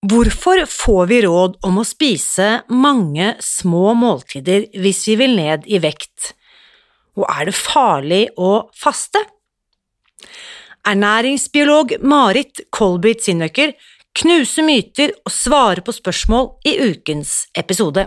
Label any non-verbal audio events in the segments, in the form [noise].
Hvorfor får vi råd om å spise mange små måltider hvis vi vil ned i vekt, og er det farlig å faste? Ernæringsbiolog Marit Kolbit Sinnøkker knuser myter og svarer på spørsmål i ukens episode.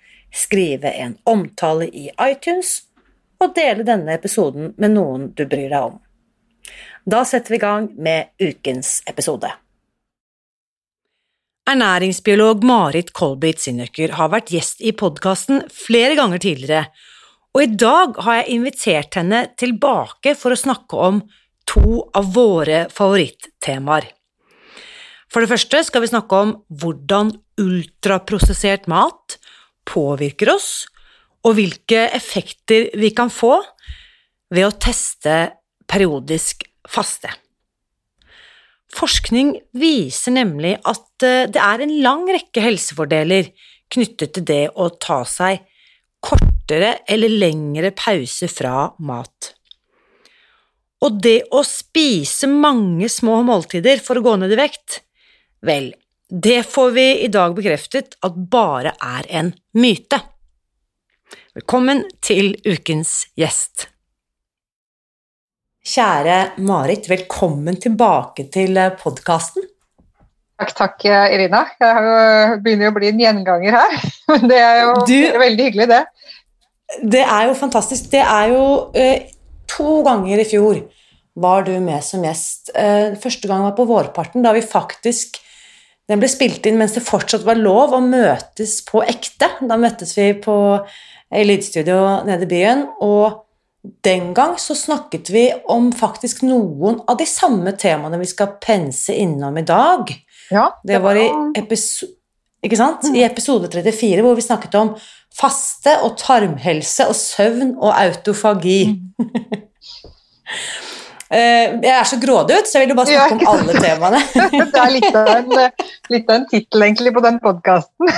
skrive en omtale i iTunes og dele denne episoden med noen du bryr deg om. Da setter vi i gang med ukens episode. Ernæringsbiolog Marit Kolbit Sinnøkker har vært gjest i podkasten flere ganger tidligere, og i dag har jeg invitert henne tilbake for å snakke om to av våre favorittemaer. For det første skal vi snakke om hvordan ultraprosessert mat påvirker oss, og hvilke effekter vi kan få ved å teste periodisk faste. Forskning viser nemlig at eh, det er en lang rekke helsefordeler knyttet til det å ta seg kortere eller lengre pause fra mat. Og det å spise mange små måltider for å gå ned i vekt, vel, det får vi i dag bekreftet at bare er en myte. Velkommen til ukens gjest. Kjære Marit, velkommen tilbake til podkasten. Takk, takk, Irina. Jeg begynner jo å bli en gjenganger her. [laughs] Men det er jo du, veldig hyggelig, det. Det er jo fantastisk. Det er jo eh, to ganger i fjor var du med som gjest. Eh, første gang var på vårparten, da vi faktisk den ble spilt inn mens det fortsatt var lov å møtes på ekte. Da møttes vi på i lydstudio nede i byen, og den gang så snakket vi om faktisk noen av de samme temaene vi skal pense innom i dag. Ja, det, det var i episo sant? I episode 34, hvor vi snakket om faste og tarmhelse og søvn og autofagi. Mm. [laughs] Eh, jeg er så grådig ut, så jeg vil jo bare snakke om alle temaene. [laughs] det er litt av en, litt en tittel egentlig på den podkasten. [laughs]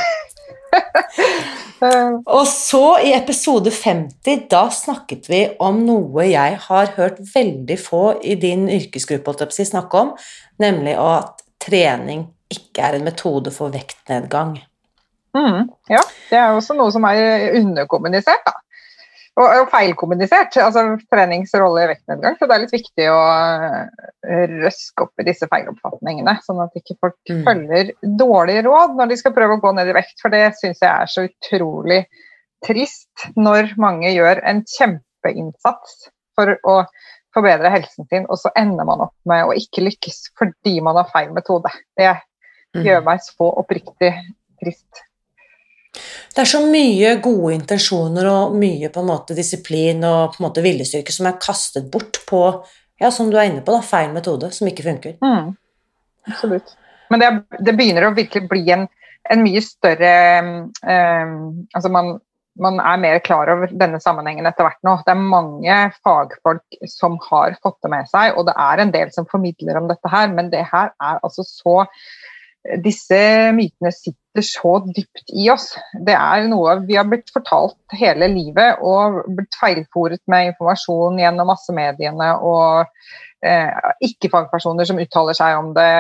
og så, i episode 50, da snakket vi om noe jeg har hørt veldig få i din yrkesgruppe snakke om, nemlig at trening ikke er en metode for vektnedgang. Mm, ja, det er også noe som er underkommunisert, da og, og feilkommunisert. altså Trenings rolle i vektnedgang. Så det er litt viktig å eh, røske opp i disse feiloppfatningene, sånn at ikke folk mm. følger dårlige råd når de skal prøve å gå ned i vekt. For det syns jeg er så utrolig trist når mange gjør en kjempeinnsats for å forbedre helsen sin, og så ender man opp med å ikke lykkes fordi man har feil metode. Det mm. gjør meg så oppriktig trist. Det er så mye gode intensjoner og mye på en måte disiplin og på en måte viljestyrke som er kastet bort på ja, som du er inne på, da, feil metode som ikke funker. Mm. Absolutt. Men det, det, begynner å virkelig bli en, en mye større um, Altså man, man, er mer klar over denne sammenhengen etter hvert nå. Det er mange fagfolk som har fått det med seg, og det er en del som formidler om dette her, men det her er altså så disse mytene sitter så dypt i oss. Det er noe vi har blitt fortalt hele livet og blitt feilfòret med informasjon gjennom massemediene og eh, ikke-fagpersoner som uttaler seg om det.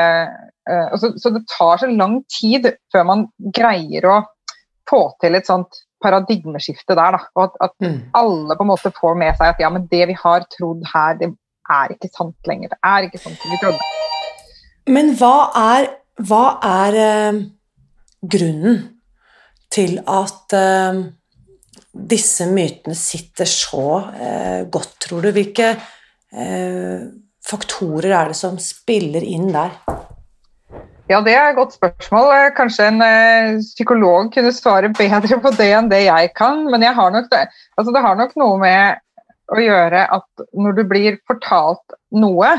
Eh, så, så, det tar så lang tid før man greier å få til et sånt paradigmeskifte der. Da. Og at, at mm. alle på en måte får med seg at ja, men det vi har trodd her, det er ikke sant lenger. Det er ikke sant som vi trodde. Men hva er, hva er uh, grunnen til at eh, disse mytene sitter så eh, godt, tror du? Hvilke faktorer er det som spiller inn der? Ja, det er et godt spørsmål. Eh, kanskje en uh, psykolog kunne svare bedre på det enn det jeg kan. Men har det, altså det, har nok noe med å gjøre at når du blir fortalt noe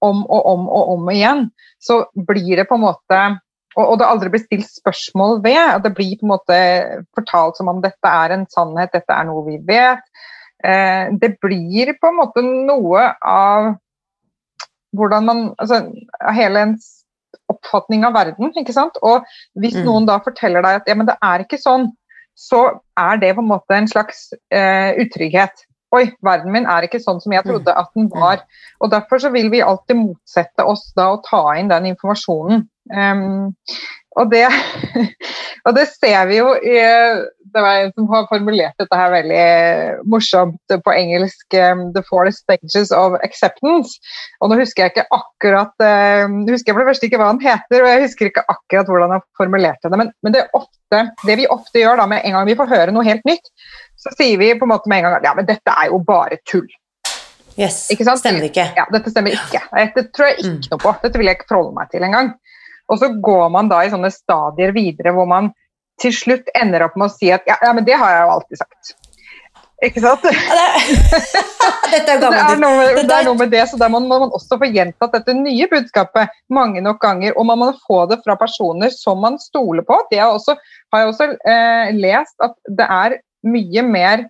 om og om og om igjen, så blir det på en måte og, og det aldri blir stilt spørsmål ved. at Det blir på en måte fortalt som om dette er en sannhet, dette er noe vi vet. Eh, det blir på en måte noe av hvordan man altså, Hele ens oppfatning av verden. ikke sant? Og hvis mm. noen da forteller deg at ja, men det er ikke sånn, så er det på en måte en slags eh, utrygghet. Oi, verden min er ikke sånn som jeg trodde at den mm. var. Og Derfor så vil vi alltid motsette oss da å ta inn den informasjonen. Um, og, det, [laughs] og det ser vi jo i det var en som har formulert dette her veldig morsomt på engelsk um, The four stages of acceptance. Og nå husker jeg ikke akkurat um, husker jeg for det første ikke hva han heter, og jeg husker ikke akkurat hvordan han formulerte det. Men, men det, ofte, det, vi ofte gjør da med en gang vi får høre noe helt nytt, så sier vi på en måte med en gang at ja, men dette er jo bare tull. Yes, ikke sant? Stemmer ikke. Ja, dette stemmer ikke. Dette tror jeg ikke mm. noe på. Dette vil jeg ikke forholde meg til engang. Og så går man da i sånne stadier videre hvor man til slutt ender opp med å si at ja, ja men det har jeg jo alltid sagt. Ikke sant? [laughs] dette er [laughs] det, er noe, det er noe med det, så da må man også få gjentatt dette nye budskapet mange nok ganger. Og man må få det fra personer som man stoler på. Det har, også, har jeg også eh, lest at det er mye mer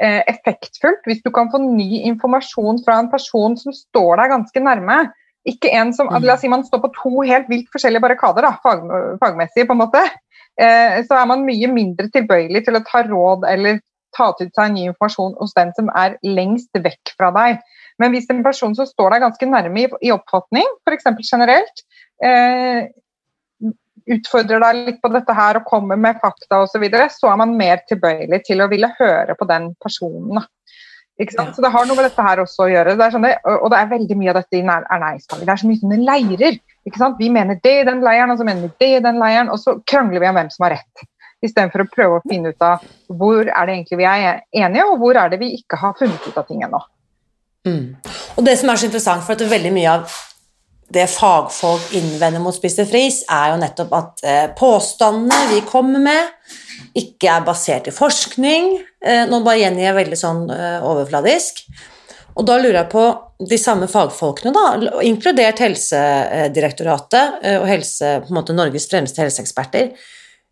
eh, effektfullt hvis du kan få ny informasjon fra en person som står deg ganske nærme. Ikke en som, mm. La oss si man står på to helt vilt forskjellige barrikader, da, fag, fagmessig, på en måte. Eh, så er man mye mindre tilbøyelig til å ta råd eller ta til seg ny informasjon hos den som er lengst vekk fra deg. Men hvis en person som står deg ganske nærme i, i oppfatning, f.eks. generelt, eh, utfordrer deg litt på dette her og kommer med fakta osv., så, videre, så er man mer tilbøyelig til å ville høre på den personen. Ja. Så det har noe med dette her også å gjøre. Det sånne, og det er veldig mye av dette i ernæringsfaget. Det er så mye sånne leirer. Vi mener det i den leiren, og så mener vi det i den leiren, og så krangler vi om hvem som har rett. Istedenfor å prøve å finne ut av hvor er det egentlig vi er enige, og hvor er det vi ikke har funnet ut av ting ennå. Mm. Og det som er så interessant, for at veldig mye av det fagfolk innvender mot Spise fris, er jo nettopp at eh, påstandene vi kommer med, ikke er basert i forskning. Eh, nå bare gjengir jeg veldig sånn eh, overfladisk. Og da lurer jeg på de samme fagfolkene, da, inkludert Helsedirektoratet og helse, måte Norges fremste helseeksperter,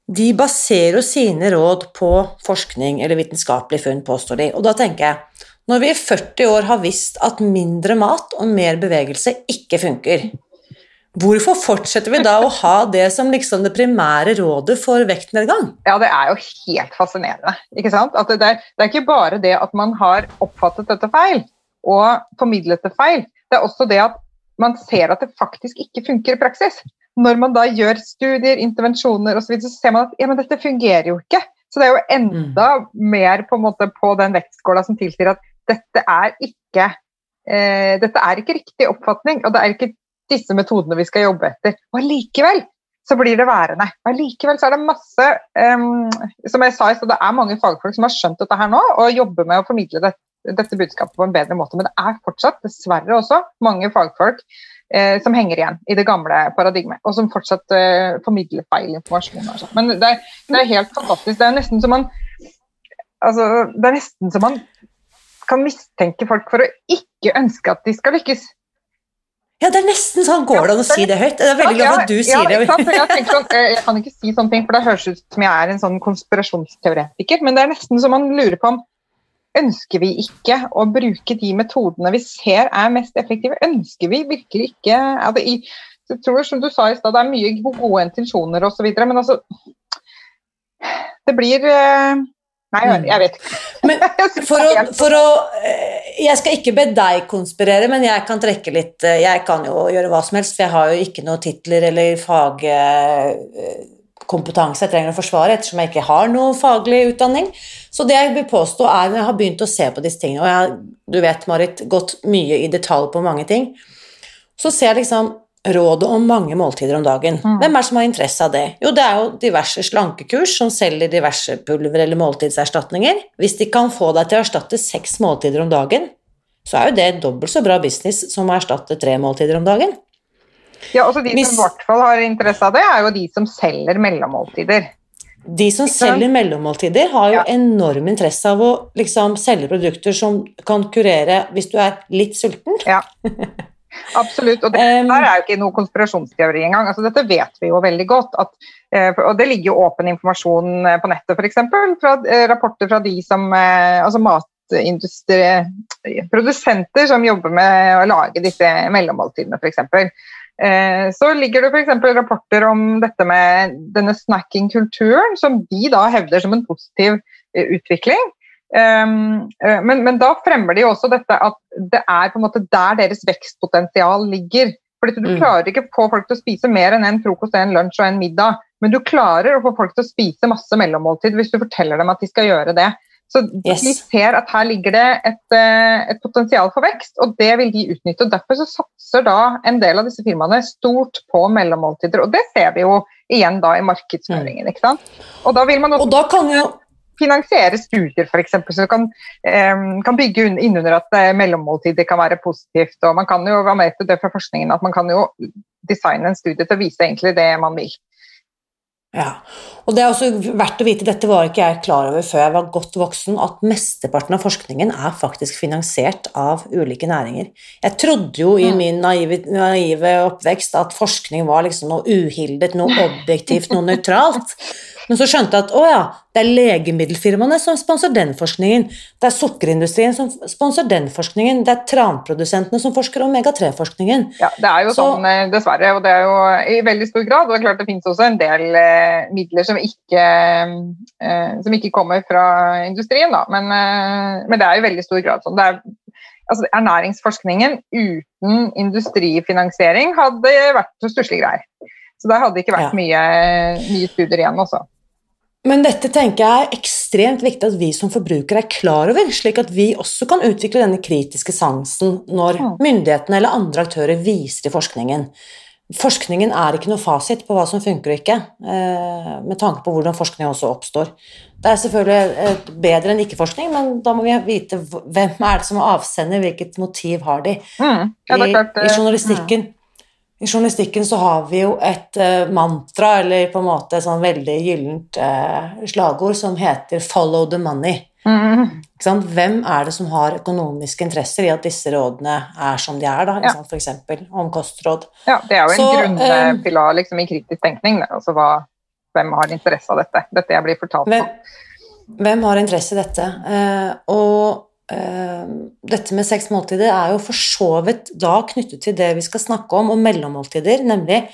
de baserer jo sine råd på forskning eller vitenskapelig funn, påstår de. Og da tenker jeg, når vi i 40 år har visst at mindre mat og mer bevegelse ikke funker, Hvorfor fortsetter vi da å ha det som liksom det primære rådet for vektnedgang? Ja, Det er jo helt fascinerende. ikke sant? At det, er, det er ikke bare det at man har oppfattet dette feil og formidlet det feil, det er også det at man ser at det faktisk ikke funker i praksis. Når man da gjør studier, intervensjoner osv., så, så ser man at ja, men dette fungerer jo ikke. Så det er jo enda mm. mer på, en måte, på den vektskåla som tilsier at dette er ikke eh, dette er ikke riktig oppfatning, og det er ikke disse metodene vi skal jobbe etter. Og allikevel så blir det værende. Og allikevel så er det masse um, Som jeg sa, så det er mange fagfolk som har skjønt dette her nå og jobber med å formidle det, dette budskapet på en bedre måte. Men det er fortsatt, dessverre også, mange fagfolk eh, som henger igjen i det gamle paradigmet, og som fortsatt eh, formidler feil informasjon. Altså. Men det er, det er, helt fantastisk. Det er nesten som man altså, det er nesten som man kan mistenke folk for å ikke ønske at de skal lykkes. Ja, det er nesten sånn går det an å si det høyt. Det er veldig glad for at du sier det. Jeg, sånn, eh, jeg, kan ikke si sånne ting, for det høres ut som jeg er en sånn konspirasjonsteoretiker, men det er nesten så man lurer på om ønsker vi ikke å bruke de metodene vi ser er mest effektive? Ønsker vi virkelig ikke altså, Jeg tror, som du sa i stad, det er mye gode intensjoner osv., men altså Det blir uh, Nei, jeg vet ikke. [laughs] Men [laughs] for å, for å, eh, Jeg skal ikke be deg konspirere, men jeg kan trekke litt eh, Jeg kan jo gjøre hva som helst, for jeg har jo ikke noen titler eller fag... Eh, jeg trenger å forsvare, ettersom jeg ikke har noe faglig utdanning. Så det jeg vil påstå er, når jeg har begynt å se på disse tingene, og jeg har, du vet, Marit, gått mye i detalj på mange ting, så ser jeg liksom rådet om mange måltider om dagen. Mm. Hvem er det som har interesse av det? Jo, det er jo diverse slankekurs som selger diverse pulver eller måltidserstatninger. Hvis de kan få deg til å erstatte seks måltider om dagen, så er jo det dobbelt så bra business som å erstatte tre måltider om dagen. Ja, også De som i hvert fall har interesse av det, er jo de som selger mellommåltider. De som selger mellommåltider, har jo ja. enorm interesse av å liksom, selge produkter som kan kurere hvis du er litt sulten. Ja. [laughs] Absolutt. Og det her er jo ikke noe konspirasjonsteori engang. Altså, dette vet vi jo veldig godt. At, eh, og det ligger jo åpen informasjon eh, på nettet, f.eks. Fra eh, rapporter fra de som altså matindustriprodusenter som jobber med å lage disse mellommåltidene, f.eks. Så ligger det f.eks. rapporter om dette med denne snacking-kulturen, som de da hevder som en positiv utvikling. Um, men, men, da fremmer de også dette at det er på en måte der deres vekstpotensial ligger. Fordi Du mm. klarer ikke å få folk til å spise mer enn en frokost, en lunsj og en middag. Men du klarer å få folk til å spise masse mellommåltid hvis du forteller dem at de skal gjøre det. Så yes. de ser at her ligger det et, eh, et, potensial for vekst, og det vil de utnytte. og Derfor så satser da en del av disse firmaene stort på mellommåltider. Og det ser vi jo igjen da i markedsføringen. Mm. ikke sant? Og da vil man også... Og da kan jo finansiere studier f.eks. som kan, um, kan bygge innunder at mellommåltider kan være positivt. og Man kan jo være med til det fra forskningen at man kan jo designe en studie til å vise egentlig det man vil. Ja, og det er også verdt å vite, dette var ikke jeg klar over før jeg var godt voksen, at mesteparten av forskningen er faktisk finansiert av ulike næringer. Jeg trodde jo i mm. min naive, naive oppvekst at forskning var liksom noe uhildet, noe objektivt, noe nøytralt. Men så skjønte jeg at å ja, det er legemiddelfirmaene som sponser den forskningen. Det er sukkerindustrien som sponser den forskningen. Det er tranprodusentene som forsker omega-3-forskningen. Ja, det er jo så, sånn, eh, dessverre. Og det er jo i veldig stor grad. Og det er klart det finnes også en del eh, midler som ikke, eh, som ikke kommer fra industrien, da. Men, eh, men, det er i veldig stor grad sånn. Det er, altså, ernæringsforskningen uten industrifinansiering hadde vært stusslige greier. Så der hadde det ikke vært ja. mye, mye studier igjen også. Men dette tenker jeg er ekstremt viktig at vi som forbrukere er klar over, slik at vi også kan utvikle denne kritiske sansen når myndighetene eller andre aktører viser i forskningen. Forskningen er ikke noe fasit på hva som funker og ikke, eh, med tanke på hvordan forskning også oppstår. Det er selvfølgelig bedre enn ikke-forskning, men da må vi vite hvem er det som er avsender, hvilket motiv har de. Mm. Ja, I, I, journalistikken mm i journalistikken så har vi jo et uh, mantra, eller på en måte et sånn veldig gyllent uh, slagord, som heter 'follow the money'. Mm. Hvem er det som har økonomiske interesser i at disse rådene er som de er, da, ja. f.eks. om kostråd? Ja, det er jo en så, grunnpilar liksom, i kritisk tenkning. Altså hva, hvem har interesse av dette? Dette jeg blir fortalt hvem, Hvem har interesse i dette? Og Eh, dette med seks måltider er jo for så vidt da knyttet til det vi skal snakke om, om mellommåltider, nemlig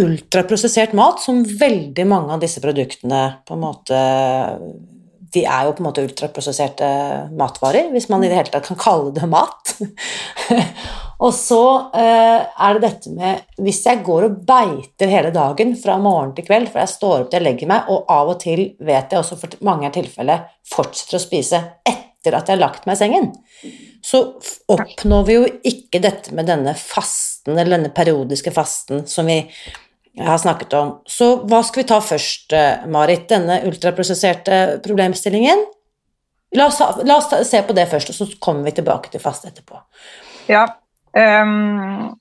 ultraprosessert mat, som veldig mange av disse produktene på en måte De er jo på en måte ultraprosesserte matvarer, hvis man i det hele tatt kan kalle det mat. [laughs] og så eh, er det dette med Hvis jeg går og beiter hele dagen fra morgen til kveld, for jeg står opp til jeg legger meg, og av og til vet jeg også for mange tilfeller fortsetter å spise etter etter at jeg har lagt meg i sengen, så oppnår vi jo ikke dette med denne fasten, eller denne periodiske fasten som vi har snakket om. Så hva skal vi ta først, eh, Marit? Denne ultraprosesserte problemstillingen? La oss, la oss se på det først, og så kommer vi tilbake til fast etterpå. Ja, um,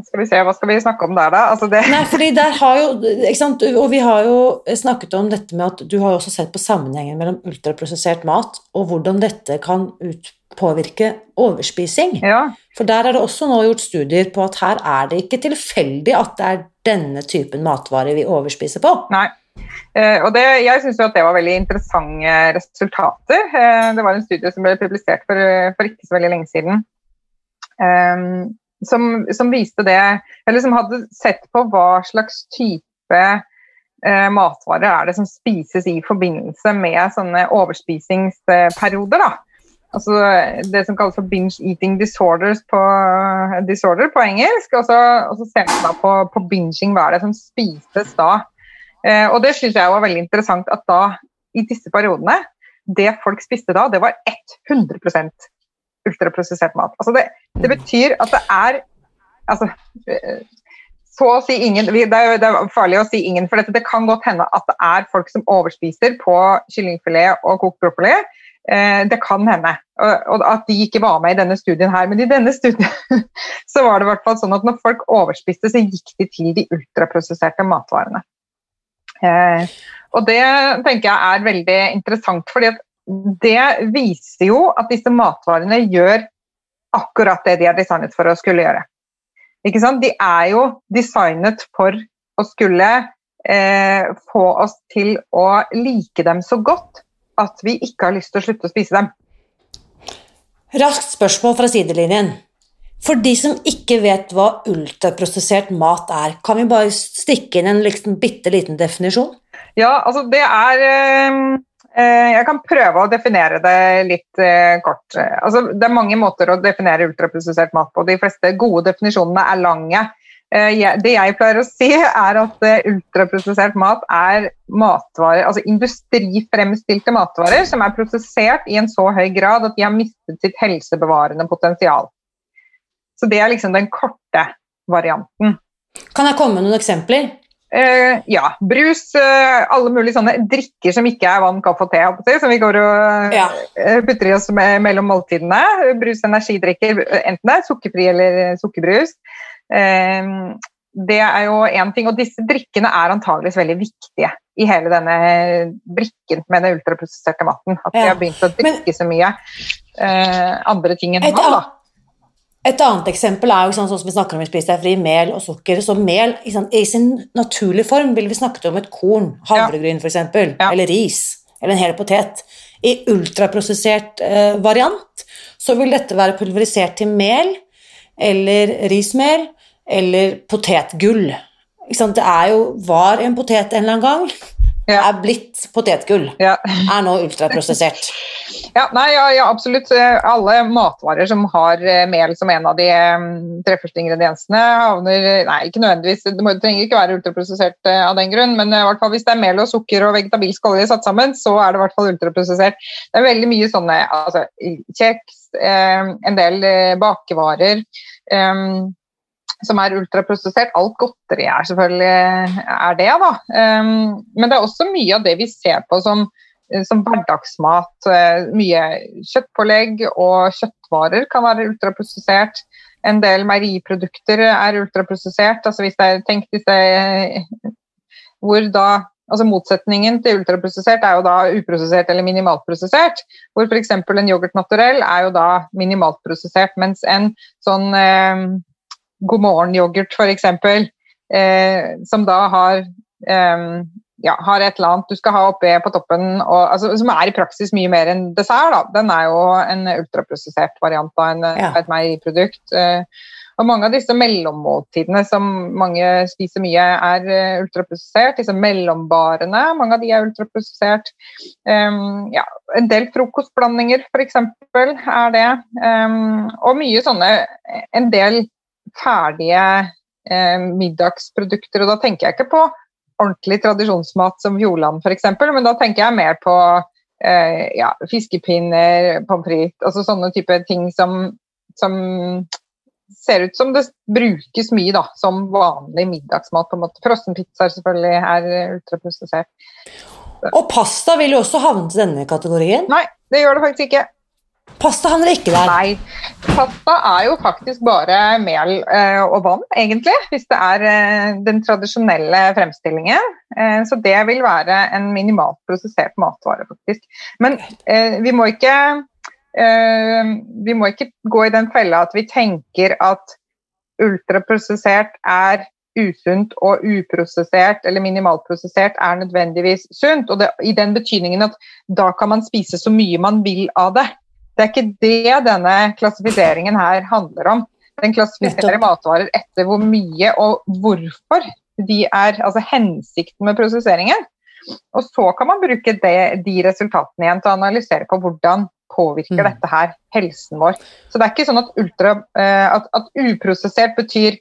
skal vi se, Hva skal vi snakke om der, da? Altså Nei, fordi der har jo, ikke sant, Og vi har jo snakket om dette med at du har jo også sett på sammenhengen mellom ultraprosessert mat og hvordan dette kan påvirke overspising. Ja. For der er det også nå gjort studier på at her er det ikke tilfeldig at det er denne typen matvarer vi overspiser på. Nei. Eh, og det, jeg syns det var veldig interessante resultater. Eh, det var en studie som ble publisert for, for ikke så veldig lenge siden. Um, som, som, viste det Eller som hadde sett på hva slags type eh, matvarer er det som spises i forbindelse med sånne overspisingsperioder. da. Altså det som kalles for binge eating disorders på, disorder på engelsk. Og så, og så ser man da på, på, binging hva er det som spises da Eh, og det syns jeg var veldig interessant at da, i disse periodene, det folk spiste da, det var 100 ultraprosessert mat. Altså det, det betyr at det er altså, så å si ingen det er, det er farlig å si ingen, for dette, det kan godt hende at det er folk som overspiser på kyllingfilet og kokt brokkoli. Eh, det kan hende. Og, at de ikke var med i denne studien her. Men i denne studien [laughs] så var det hvert sånn at når folk overspiste, så gikk de til de ultraprosesserte matvarene. Eh, og det tenker jeg er veldig interessant, fordi det viser jo at disse matvarene gjør akkurat det de er designet for å skulle gjøre. De er jo designet for å skulle eh, få oss til å like dem så godt at vi ikke har lyst til å slutte å spise dem. Raskt spørsmål fra sidelinjen. For de som ikke vet hva ultraprosessert mat er, kan vi bare stikke inn en liksom bitte liten definisjon? Ja, altså det er eh, eh, Jeg kan prøve å definere det litt eh, kort. Altså, det er mange måter å definere ultraprosessert mat på. De fleste gode definisjonene er lange. Det jeg pleier å si, er at ultraprosessert mat er matvarer, altså industrifremstilte matvarer som er prosessert i en så høy grad at de har mistet sitt helsebevarende potensial. Så det er liksom den korte varianten. Kan jeg komme med noen eksempler? Uh, ja. Brus, uh, alle mulige sånne drikker som ikke er vann, kaffe og te, som vi går og ja. uh, putter i oss med, mellom måltidene. Brus, energidrikker, enten det er sukkerfri eller sukkerbrus. det er jo én ting, og disse drikkene er antageligvis veldig viktige i hele denne brikken med den ultraprosesserte maten. At ja. vi har begynt å drikke Men, så mye andre ting enn vann. da. Et annet eksempel er jo sånn som vi snakker om i Spis deg fri, mel og sukker. Så mel i sin naturlige form ville vi snakket om et korn, havregryn f.eks., ja. eller ris, eller en hel potet. I ultraprosessert eh, variant så vil dette være pulverisert til mel eller rismel eller potetgull. Det er jo, var en potet en eller annen gang, ja. er blitt potetgull. Ja. Er nå ultraprosessert. [laughs] ja, nei, ja, ja, absolutt. Alle matvarer som har eh, mel som en av de treffeste ingrediensene, havner Nei, ikke nødvendigvis, det, trenger ikke være ultraprosessert uh, av den grunn, men i hvert fall hvis det er mel og sukker og vegetabilsk olje satt sammen, så er det i hvert fall ultraprosessert. Det er veldig mye sånne altså, kjeks, en del bakevarer. Som er ultraprosessert. Alt godteri er selvfølgelig er det, da. Men det er også mye av det vi ser på som, som hverdagsmat. Uh, mye kjøttpålegg og kjøttvarer kan være ultraprosessert. En del meieriprodukter er ultraprosessert. Altså hvis jeg tenker disse hvor da altså Motsetningen til ultraprosessert er jo da uprosessert eller minimalt prosessert. Hvor f.eks. en yoghurt naturell er jo da minimalt prosessert, mens en sånn eh, God morgen-yoghurt f.eks., eh, som da har eh, ja, har et eller annet du skal ha oppi på toppen, og, altså, som er i praksis mye mer enn dessert. Da. Den er jo en ultraprosessert variant av en, ja. et meieriprodukt. Eh, og mange av disse mellommåltidene som mange spiser mye, er uh, ultraprosessert. Disse mellombarene, mange av de er ultraprosessert. Um, ja, en del frokostblandinger f.eks. er det. Um, og mye sånne En del ferdige eh, middagsprodukter. Og da tenker jeg ikke på ordentlig tradisjonsmat som Fjordland f.eks., men da tenker jeg mer på eh, ja, fiskepinner, pommes frites, altså sånne type ting som, som, ser ut som det brukes mye da, som vanlig middagsmat. på en måte. Frossenpizzaer selvfølgelig er ultraprosessert. Og pasta vil jo også havne til denne kategorien? Nei, det gjør det faktisk ikke. Pasta handler ikke der? Nei. Pasta er jo faktisk bare mel eh, og vann, egentlig. Hvis det er eh, den tradisjonelle fremstillingen. Eh, så det vil være en minimalt prosessert matvare, faktisk. Men vi må ikke vi må ikke gå i den fella at vi tenker at ultraprosessert er usunt og uprosessert eller minimalprosessert er nødvendigvis sunt. Og det, I den betydningen at da kan man spise så mye man vil av det. Det er ikke det denne klassifiseringen her handler om. Den klassifiserer matvarer etter hvor mye og hvorfor de er, altså hensikten med prosesseringen. Og så kan man bruke det, de resultatene igjen til å analysere på hvordan påvirker mm. dette her helsen vår. Så det er ikke sånn at, ultra, uh, at, at uprosessert betyr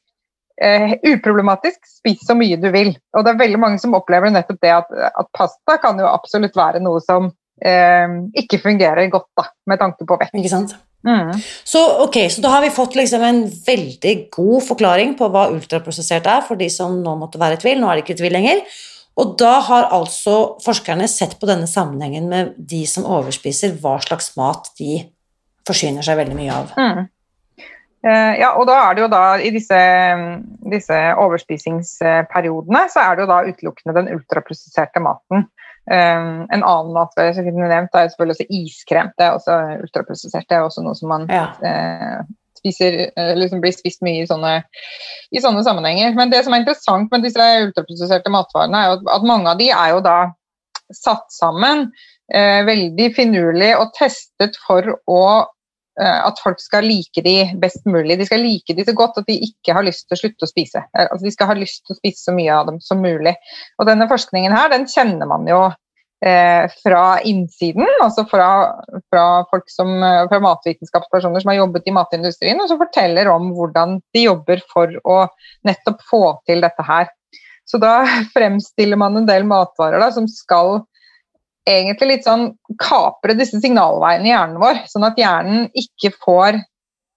uh, uproblematisk, spis så mye du vil. Og det er veldig mange som opplever nettopp det at, at pasta kan jo absolutt være noe som eh, ikke fungerer godt da, med tanke på vekt. Ikke sant? Mm. Så, okay, så da har vi fått liksom en veldig god forklaring på hva ultraprosessert er, for de som nå måtte være i tvil. Nå er de ikke i tvil lenger. Og da har altså forskerne sett på denne sammenhengen med de som overspiser, hva slags mat de forsyner seg veldig mye av. Mm. Uh, ja, og da er det jo da i disse, disse, overspisingsperiodene så er det jo da utelukkende den ultraprosesserte maten. Um, en annen matvare som kunne nevnt, er selvfølgelig også iskrem. Det er også ultraprosessert. Det er også noe som man ja. uh, spiser, liksom blir spist mye i sånne, i sånne, sammenhenger. Men det som er interessant med disse ultraprosesserte matvarene, er jo at, mange av de er jo da satt sammen uh, veldig finurlig og testet for å Eh, at folk skal like de best mulig. De skal like de så godt at de ikke har lyst til å slutte å spise. Eh, altså, de skal ha lyst til å spise så mye av dem som mulig. Og denne forskningen her, den kjenner man jo eh, fra innsiden, altså fra, fra, folk som, eh, fra matvitenskapspersoner som har jobbet i matindustrien, og som forteller om hvordan de jobber for å nettopp få til dette her. Så da [laughs] fremstiller man en del matvarer da, som skal egentlig litt sånn kapre disse signalveiene i hjernen vår, sånn at hjernen ikke får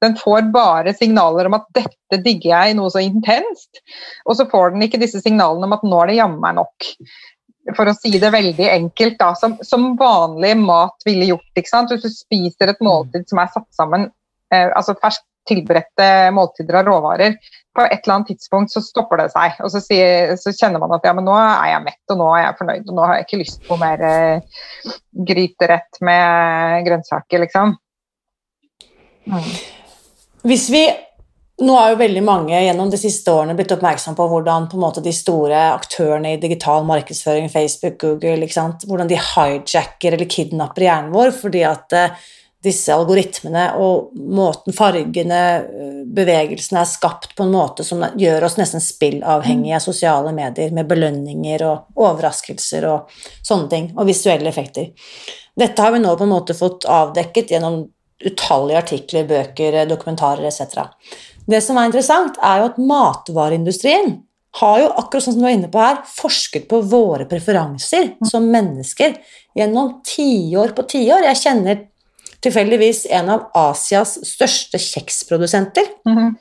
den får bare signaler om at 'dette digger jeg', noe så intenst. Og så får den ikke disse signalene om at 'nå er det jammen nok'. For å si det veldig enkelt, da, som, som vanlig mat ville gjort. Hvis du spiser et måltid som er satt sammen eh, altså ferskt tilberedte måltider av råvarer, på et eller annet tidspunkt så stopper det seg. Og så, sier, så, kjenner man at ja, men nå er jeg mett, og nå er jeg fornøyd, og nå har jeg ikke lyst på mer eh, gryterett med grønnsaker, liksom. Mm. Hvis vi nå er jo veldig mange gjennom de siste årene blitt oppmerksom på hvordan på måte, de store aktørene i digital markedsføring, Facebook, Google, hvordan de hijacker eller kidnapper hjernen vår fordi at eh, disse algoritmene og måten fargene, øh, bevegelsene er skapt på en måte som gjør oss nesten spillavhengige av sosiale medier med belønninger og overraskelser og sånne ting, og visuelle effekter. Dette har vi nå på en måte fått avdekket gjennom utallige artikler, bøker, dokumentarer etc. Det som er interessant, er jo at matvareindustrien har jo, akkurat sånn som du var inne på her, forsket på våre preferanser som mennesker gjennom tiår på tiår. Jeg kjenner tilfeldigvis en av Asias største kjeksprodusenter. Mm -hmm.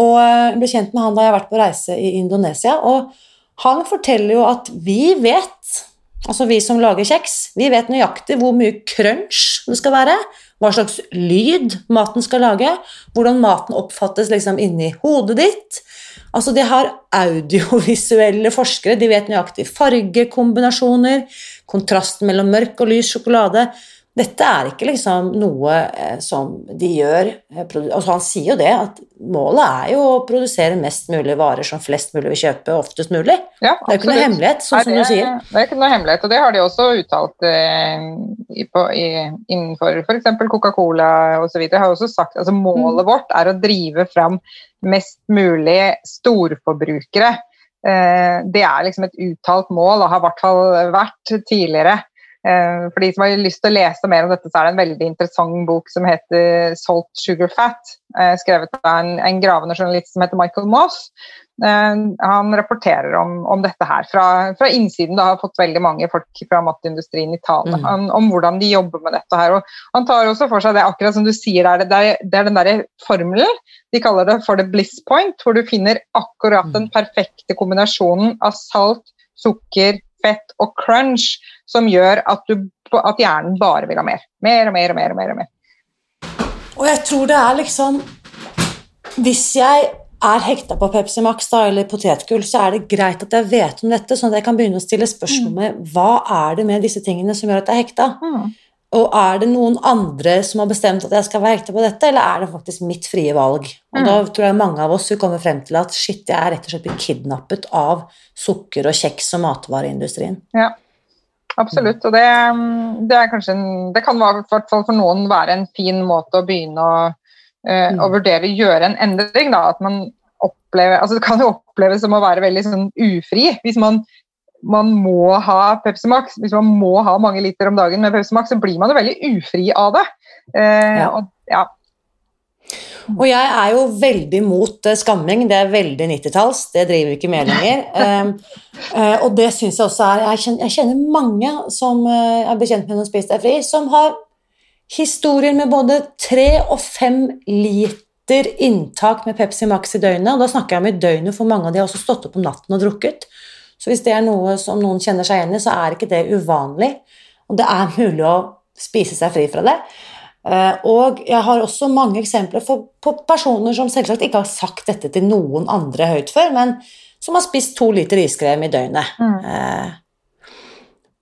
Og jeg eh, ble kjent med han da jeg har vært på reise i Indonesia. Og han forteller jo at vi vet, altså vi som lager kjeks, vi vet nøyaktig hvor mye crunch det skal være, hva slags lyd maten skal lage, hvordan maten oppfattes liksom inni hodet ditt. Altså De har audiovisuelle forskere, de vet nøyaktig fargekombinasjoner, kontrasten mellom mørk og lys sjokolade. Dette er ikke liksom noe eh, som de gjør eh, altså Han sier jo det, at målet er jo å produsere mest mulig varer som flest mulig vil kjøpe oftest mulig. Ja, det er jo ikke noe hemmelighet, sånn som du sier. Det er ikke noe hemmelighet, og det har de også uttalt eh, i, på, i, innenfor f.eks. Coca-Cola osv. Har også sagt altså målet mm. vårt er å drive fram mest mulig storforbrukere. Eh, det er liksom et uttalt mål, og har i hvert fall vært tidligere. Eh, for de som har lyst til å lese mer om dette, så er det en veldig interessant bok som heter 'Salt Sugar Fat', eh, skrevet av en, en gravende journalist som heter Michael Moss. Eh, han rapporterer om, om dette her fra, fra, innsiden. Det har fått veldig mange folk fra matindustrien i tale mm. om, om, hvordan de jobber med dette her. Og han tar også for seg det akkurat som du sier, det er, det er den derre formelen. De kaller det for the bliss point, hvor du finner akkurat den mm. perfekte kombinasjonen av salt, sukker, fett og crunch som gjør at, du, at hjernen bare vil ha mer. Mer og mer og mer. Og mer og mer. Og jeg tror det er liksom Hvis jeg er hekta på Pepsi Max da, eller potetgull, så er det greit at jeg vet om dette, sånn at jeg kan begynne å stille spørsmål mm. med hva er det med disse tingene som gjør at jeg er hekta. Mm. Og er det noen andre som har bestemt at jeg skal være ekte på dette, eller er det faktisk mitt frie valg? Og mm. da tror jeg mange av oss vil komme frem til at shit, jeg er rett og slett blitt kidnappet av sukker og kjeks og matvareindustrien. Ja, absolutt. Og det, det, er kanskje en, det kan i hvert fall for noen være en fin måte å begynne å, uh, mm. å vurdere gjøre en endring. Da. At man opplever, altså det kan jo oppleves som å være veldig sånn ufri hvis man man må ha Pepsi Max, hvis man må ha mange liter om dagen med Pepsi Max, så blir man jo veldig ufri av det. Eh, ja. Og, ja. Og jeg er jo veldig mot eh, skamming, det er veldig 90-talls, det driver vi ikke med lenger. Um, [laughs] uh, og det syns jeg også er jeg kjenner, jeg kjenner, mange som er bekjent med noen Spis deg fri, som har historier med både tre og fem liter inntak med Pepsi Max i døgnet. Og da snakker jeg om i døgnet, for mange av de har også stått opp om natten og drukket. Så hvis det er noe som noen kjenner seg igjen i, så er ikke det uvanlig. Og det er mulig å spise seg fri fra det. Eh, og jeg har også mange eksempler på personer som selvsagt ikke har sagt dette til noen andre høyt før, men som har spist to liter iskrem i døgnet. Mm. Eh,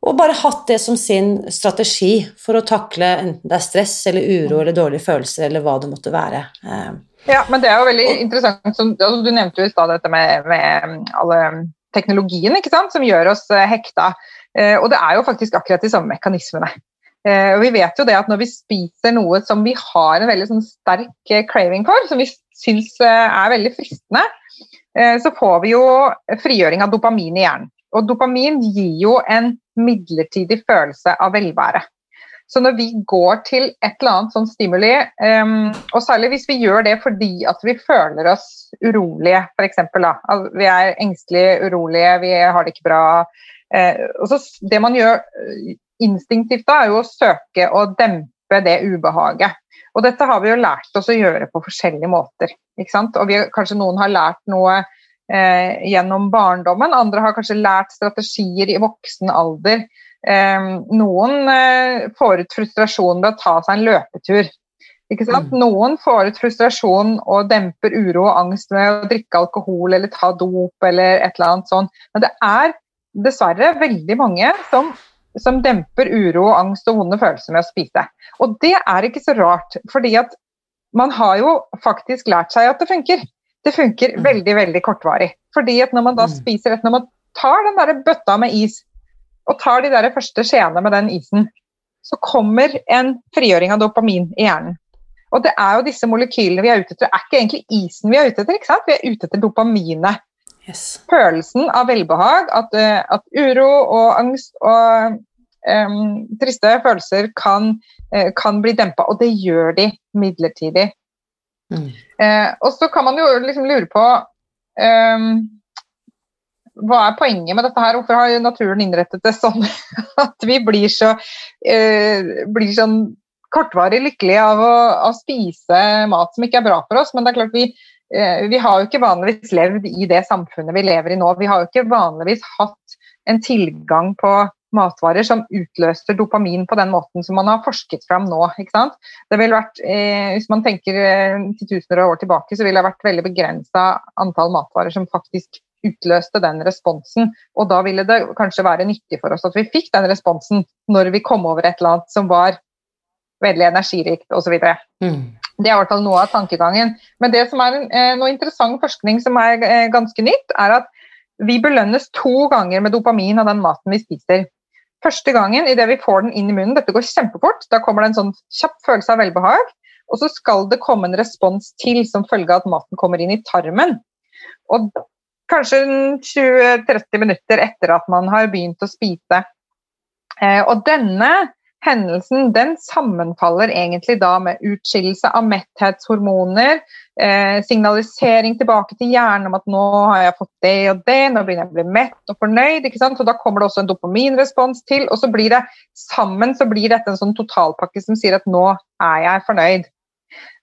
og bare hatt det som sin strategi for å takle enten det er stress eller uro eller dårlige følelser eller hva det måtte være. Eh, ja, men det er jo veldig interessant. Som, altså, du nevnte jo i stad dette med, med, alle teknologien ikke sant, som gjør oss hekta. Og det er jo faktisk akkurat de samme mekanismene. Eh, og vi vet jo det at når vi spiser noe som vi har en veldig sånn sterk eh, craving for, som vi syns eh, er veldig fristende, så får vi jo frigjøring av dopamin i hjernen. Og dopamin gir jo en midlertidig følelse av velvære. Så når vi går til et eller annet sånn stimuli, um, og særlig hvis vi gjør det fordi at vi føler oss urolige, f.eks. Altså, vi er engstelige, urolige, vi har det ikke bra. Uh, og så Det man gjør instinktivt da, er jo å søke å dempe det ubehaget. Og dette har vi jo lært oss å gjøre på forskjellige måter. ikke sant? Og vi, kanskje noen har lært noe eh, gjennom barndommen, andre har kanskje lært strategier i voksen alder. Eh, noen eh, får ut frustrasjon ved å ta seg en løpetur. Mm. Noen får ut frustrasjon og demper uro og angst med å drikke alkohol eller ta dop eller et eller annet sånt. Men det er dessverre veldig mange som som demper uro, angst og vonde følelser med å spise. Og det er ikke så rart, fordi at man har jo faktisk lært seg at det funker. Det funker mm. veldig, veldig kortvarig. Fordi at når man da spiser et, når man tar den der bøtta med is, og tar de der første skjeene med den isen, så kommer en frigjøring av dopamin i hjernen. Og det er jo disse molekylene vi er ute etter. Det er ikke egentlig isen vi er ute etter, ikke sant? vi er ute etter dopaminet. Yes. Følelsen av velbehag, at, uh, at, uro og angst og um, triste følelser kan, uh, kan bli dempa, og det gjør de midlertidig. Mm. Uh, og så kan man jo liksom lure på um, hva er poenget med dette her? Hvorfor har naturen innrettet det sånn [laughs] at vi blir så blir sånn kortvarig lykkelige av å, spise mat som ikke er bra for oss? Men det er klart vi Eh, vi har jo ikke vanligvis levd i det samfunnet vi lever i nå. Vi har jo ikke vanligvis hatt en tilgang på matvarer som utløser dopamin på den måten som man har forsket fram nå. ikke sant? Det ville vært, eh, Hvis man tenker eh, titusener av år tilbake, så ville det vært veldig begrensa antall matvarer som faktisk utløste den responsen. Og da ville det kanskje være nyttig for oss at vi fikk den responsen når vi kom over et eller annet som var veldig energirikt osv. Mm. Det er i hvert fall noe av tankegangen. Men det som er eh, noe interessant forskning som er eh, ganske nytt, er at vi belønnes to ganger med dopamin av den maten vi spiser. Første gangen idet vi får den inn i munnen, dette går kjempefort, da kommer det en sånn kjapp følelse av velbehag. Og så skal det komme en respons til som følge av at maten kommer inn i tarmen. Og kanskje 20-30 minutter etter at man har begynt å spise. Eh, og denne hendelsen den sammenfaller egentlig da med utskillelse av metthetshormoner, eh, signalisering tilbake til hjernen om at nå har jeg fått det og det, nå begynner jeg å bli mett og fornøyd. ikke sant? Så Da kommer det også en dopaminrespons til, og så blir det sammen så blir dette en sånn totalpakke som sier at nå er jeg fornøyd.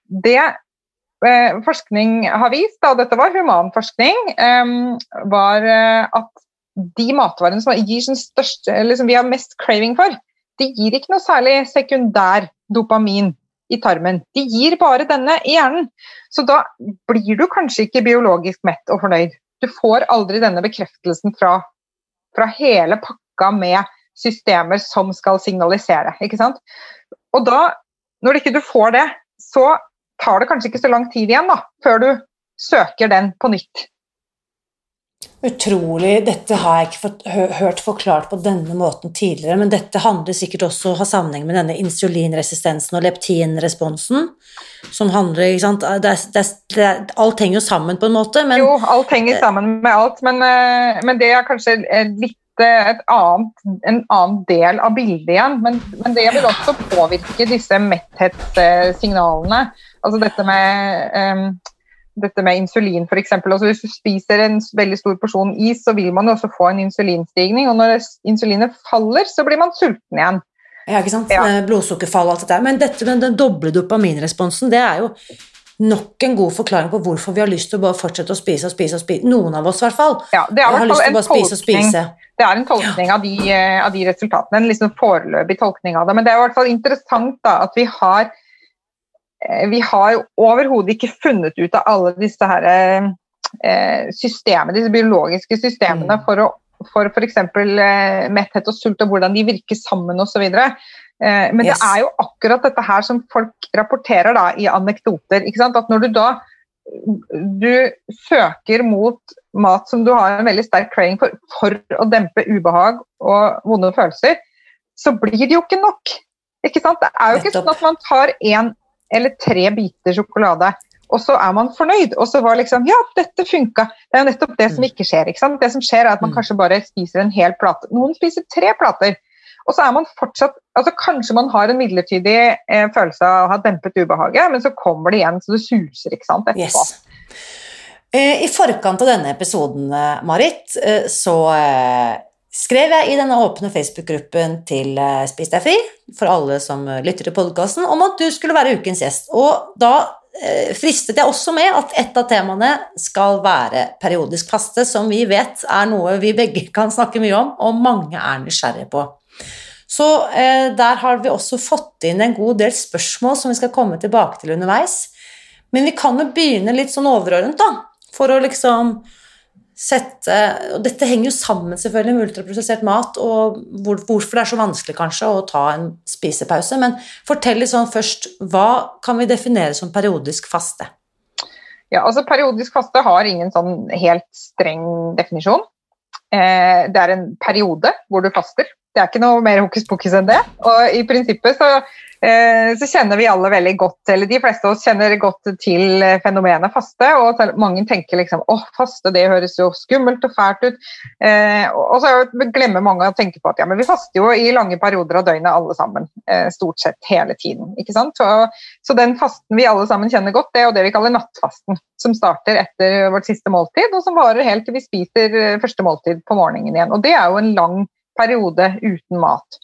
Det forskning har vist, og dette var humanforskning, forskning, var eh, at de matvarene som, gir største, eller som vi har mest craving for, de gir ikke noe særlig sekundær dopamin i tarmen. De gir bare denne i hjernen. Så da blir du kanskje ikke biologisk mett og fornøyd. Du får aldri denne bekreftelsen fra, fra hele pakka med systemer som skal signalisere. ikke sant? Og da, når ikke du får det, så tar det kanskje ikke så lang tid igjen da, før du søker den på nytt. Utrolig. Dette har jeg ikke hørt forklart på denne måten tidligere, men dette handler sikkert også ha sammenheng med denne insulinresistensen og leptinresponsen, som handler ikke sant? Det er, det er, alt henger jo sammen på en måte, men Jo, alt henger sammen med alt, men, eh, men det er kanskje litt eh, et annet, en annen del av bildet igjen. Men, men det vil også påvirke disse metthetssignalene. Altså dette med, um, dette med insulin f.eks. Altså hvis du spiser en veldig stor porsjon is, så vil man også få en insulinstigning. Og når insulinet faller, så blir man sulten igjen. Ja, ikke sant? Ja. Blodsukkerfall og alt dette. Men dette med den doble dopaminresponsen, det er jo nok en god forklaring på hvorfor vi har lyst til å bare fortsette å spise og spise og spise. Noen av oss, i hvert fall. Ja, det er, å bare spise og spise. Det er en tolkning av, de, eh, av, de, resultatene, en liksom foreløpig tolkning av det. Men det er i hvert fall interessant da, at vi har eh, vi har overhodet ikke funnet ut av alle disse her, eh, systemene, disse biologiske systemene mm. for å for f.eks. Metthet og sult og hvordan de virker sammen osv. Eh, men yes. det er jo akkurat dette her som folk rapporterer da, i anekdoter. At når du da du søker mot mat som du har en veldig sterk craving for, for å dempe ubehag og vonde følelser, så blir det jo ikke nok. Ikke sant? Det er jo ikke sånn at man tar én eller tre biter sjokolade, og så er man fornøyd. Og så var liksom Ja, dette funka. Det er jo nettopp det som mm. ikke skjer. ikke sant? Det som skjer, er at man mm. kanskje bare spiser en hel plate. Noen spiser tre plater. Og så er man fortsatt altså Kanskje man har en midlertidig eh, følelse av å ha dempet ubehaget, men så kommer det igjen så det suser ikke sant, etterpå. Yes. Eh, I forkant av denne episoden, eh, Marit, eh, så skrev jeg i denne åpne Facebook-gruppen til Spis deg fri, for alle som lytter til podkasten, om at du skulle være ukens gjest. Og da fristet jeg også med at et av temaene skal være periodisk faste, som vi vet er noe vi begge kan snakke mye om, og mange er nysgjerrige på. Så eh, der har vi også fått inn en god del spørsmål som vi skal komme tilbake til underveis. Men vi kan jo begynne litt sånn overordnet, da, for å liksom sette Og dette henger jo sammen selvfølgelig med ultraprosessert mat, og hvor, hvorfor det er så vanskelig kanskje å ta en spisepause. Men fortell litt sånn først, hva kan vi definere som periodisk faste? Ja, altså Periodisk faste har ingen sånn helt streng definisjon. Eh, det er en periode hvor du faster. Det er ikke noe mer hokus pokus enn det. Og i prinsippet så, eh, så, kjenner vi alle veldig godt, eller de fleste av oss kjenner godt til fenomenet faste. Og mange tenker liksom åh, faste det høres jo skummelt og fælt ut. Eh, og så glemmer mange å tenke på at ja, men vi faster jo i lange perioder av døgnet alle sammen. Eh, stort sett hele tiden. ikke sant? Så, den fasten vi alle sammen kjenner godt, det er jo det vi kaller nattfasten. Som starter etter vårt siste måltid, og som varer helt til vi spiser første måltid på morgenen igjen. Og det er jo en lang periode uten mat.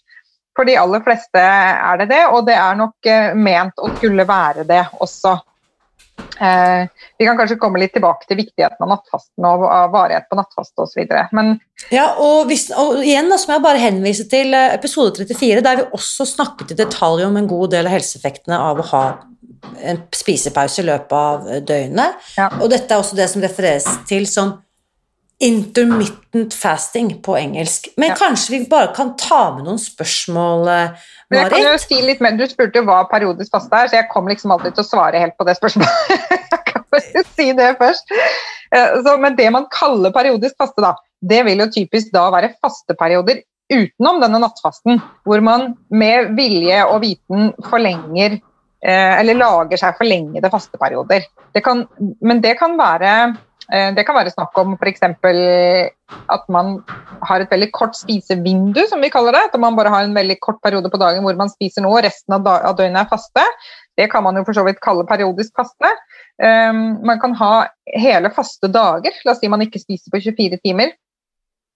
For de aller fleste er det det, og det er nok eh, ment å skulle være det også. Eh, vi kan kanskje komme litt tilbake til viktigheten av nattfasten og av varighet på nattfaste osv. Men ja, og, hvis, og igjen da, må jeg bare henvise til eh, episode 34, der vi også snakket i detalj om en god del av helseeffektene av å ha en spisepause i løpet av døgnet. Ja. Og dette er også det som refereres til som intermittent fasting på engelsk. Men ja. kanskje vi bare kan ta med noen spørsmål, Marit? Eh, jeg kan jo si litt mer. Du spurte jo hva periodisk faste er, så jeg kom liksom alltid til å svare helt på det spørsmålet. [laughs] jeg kan bare si det først. Eh, så, men det man kaller periodisk faste, da, det vil jo typisk da være fasteperioder utenom denne nattfasten, hvor man med vilje og viten forlenger eh, eller lager seg forlengede fasteperioder. Det kan, men det kan være det kan være snakk om f.eks. at man har et veldig kort spisevindu, som vi kaller det. At man bare har en veldig kort periode på dagen hvor man spiser noe, og resten av, døgnet er faste. Det kan man jo for så vidt kalle periodisk faste. Um, man kan ha hele faste dager. La oss si man ikke spiser på 24 timer.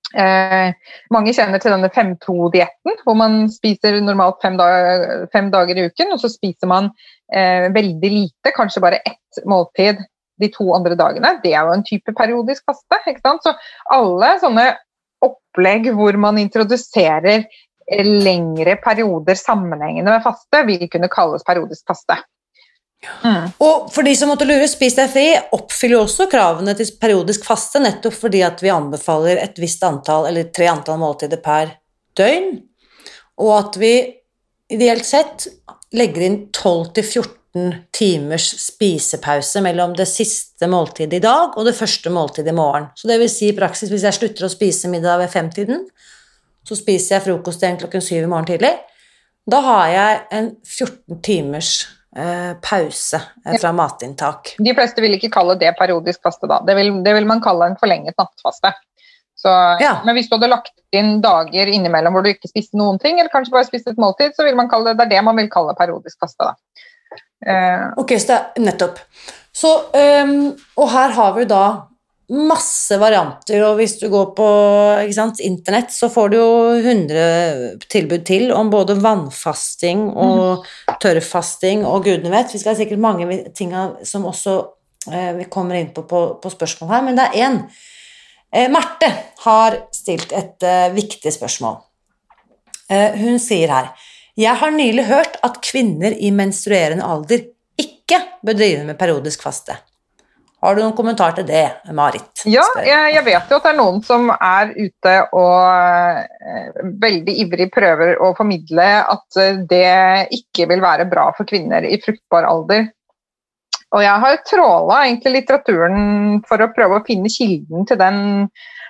Uh, mange kjenner til denne 5-2-dietten, hvor man spiser normalt fem, dag fem, dager i uken, og så spiser man uh, veldig lite, kanskje bare ett måltid de to andre dagene, det er jo en type periodisk faste. ikke sant? Så alle sånne opplegg hvor man introduserer lengre perioder sammenhengende med faste, vil kunne kalles periodisk faste. Mm. Og for de som måtte lure, Spis deg fri oppfyller også kravene til periodisk faste, nettopp fordi at vi anbefaler et visst antall, eller tre antall måltider per døgn, og at vi ideelt sett legger inn 12-14 14 timers spisepause mellom det siste måltidet i dag og det første måltidet i morgen. Så det vil si i praksis hvis jeg slutter å spise middag ved femtiden, så spiser jeg frokost igjen klokken syv i morgen tidlig. Da har jeg en 14 timers eh, pause eh, fra matinntak. De fleste vil ikke kalle det periodisk faste da. Det vil, det vil man kalle en forlenget nattfaste. Så, ja. Men hvis du hadde lagt inn dager innimellom hvor du ikke spiste noen ting, eller kanskje bare spiste et måltid, så vil man kalle det, det er det man vil kalle periodisk faste. da. Uh, ok, så det er nettopp. Så, um, og her har vi da masse varianter, og hvis du går på sant, internett, så får du jo 100 tilbud til om både vannfasting og mm. tørrfasting og gudene vet. Vi skal ha sikkert mange ting som også eh, vi kommer inn på, på på spørsmål her, men det er én. Eh, Marte har stilt et eh, viktig spørsmål. Eh, hun sier her Jeg har nylig hørt at kvinner i menstruerende alder ikke bør drive med periodisk faste. Har du noen kommentar til det, Marit? Ja, jeg, jeg, vet jo at det er noen som er ute og eh, veldig ivrig prøver å formidle at eh, det ikke vil være bra for kvinner i fruktbar alder. Og jeg har tråla egentlig litteraturen for å prøve å finne kilden til den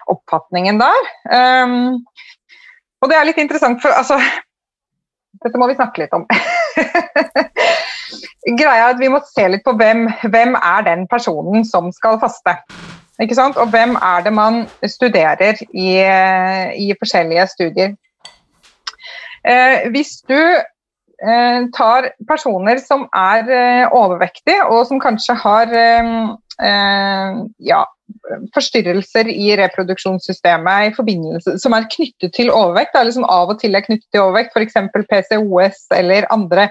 oppfatningen der. Um, og det er litt interessant, for altså Dette må vi snakke litt om. [laughs] greia er at vi må se litt på hvem, hvem er den personen som skal faste. Ikke sant? Og hvem er det man studerer i, i forskjellige studier. Eh, hvis du eh, tar personer som er eh, overvektige, og som kanskje har eh, eh, ja, forstyrrelser i reproduksjonssystemet i forbindelse, som er knyttet til overvekt, eller som av og til er knyttet til overvekt, f.eks. PCOS eller andre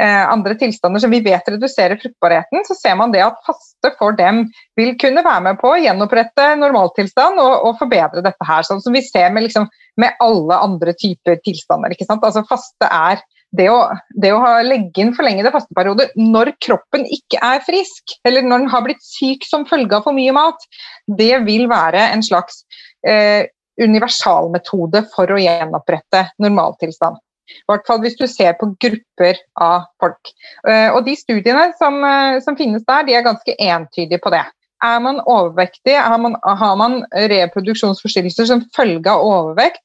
Eh, andre tilstander som vi vet reduserer fruktbarheten, så ser man det at faste for dem vil kunne være med på å gjenopprette normaltilstand og, og forbedre dette her. Sånn som vi ser med, liksom, med alle andre typer tilstander. ikke sant? Altså Faste er det å, det å legge inn forlengede fasteperioder når kroppen ikke er frisk, eller når den har blitt syk som følge av for mye mat, det vil være en slags eh, universalmetode for å gjenopprette normaltilstand. I hvert fall hvis du ser på grupper av folk. Eh, og De studiene som, eh, som finnes der, de er ganske entydige på det. Er man overvektig, har man, har man reproduksjonsforstyrrelser som følge av overvekt,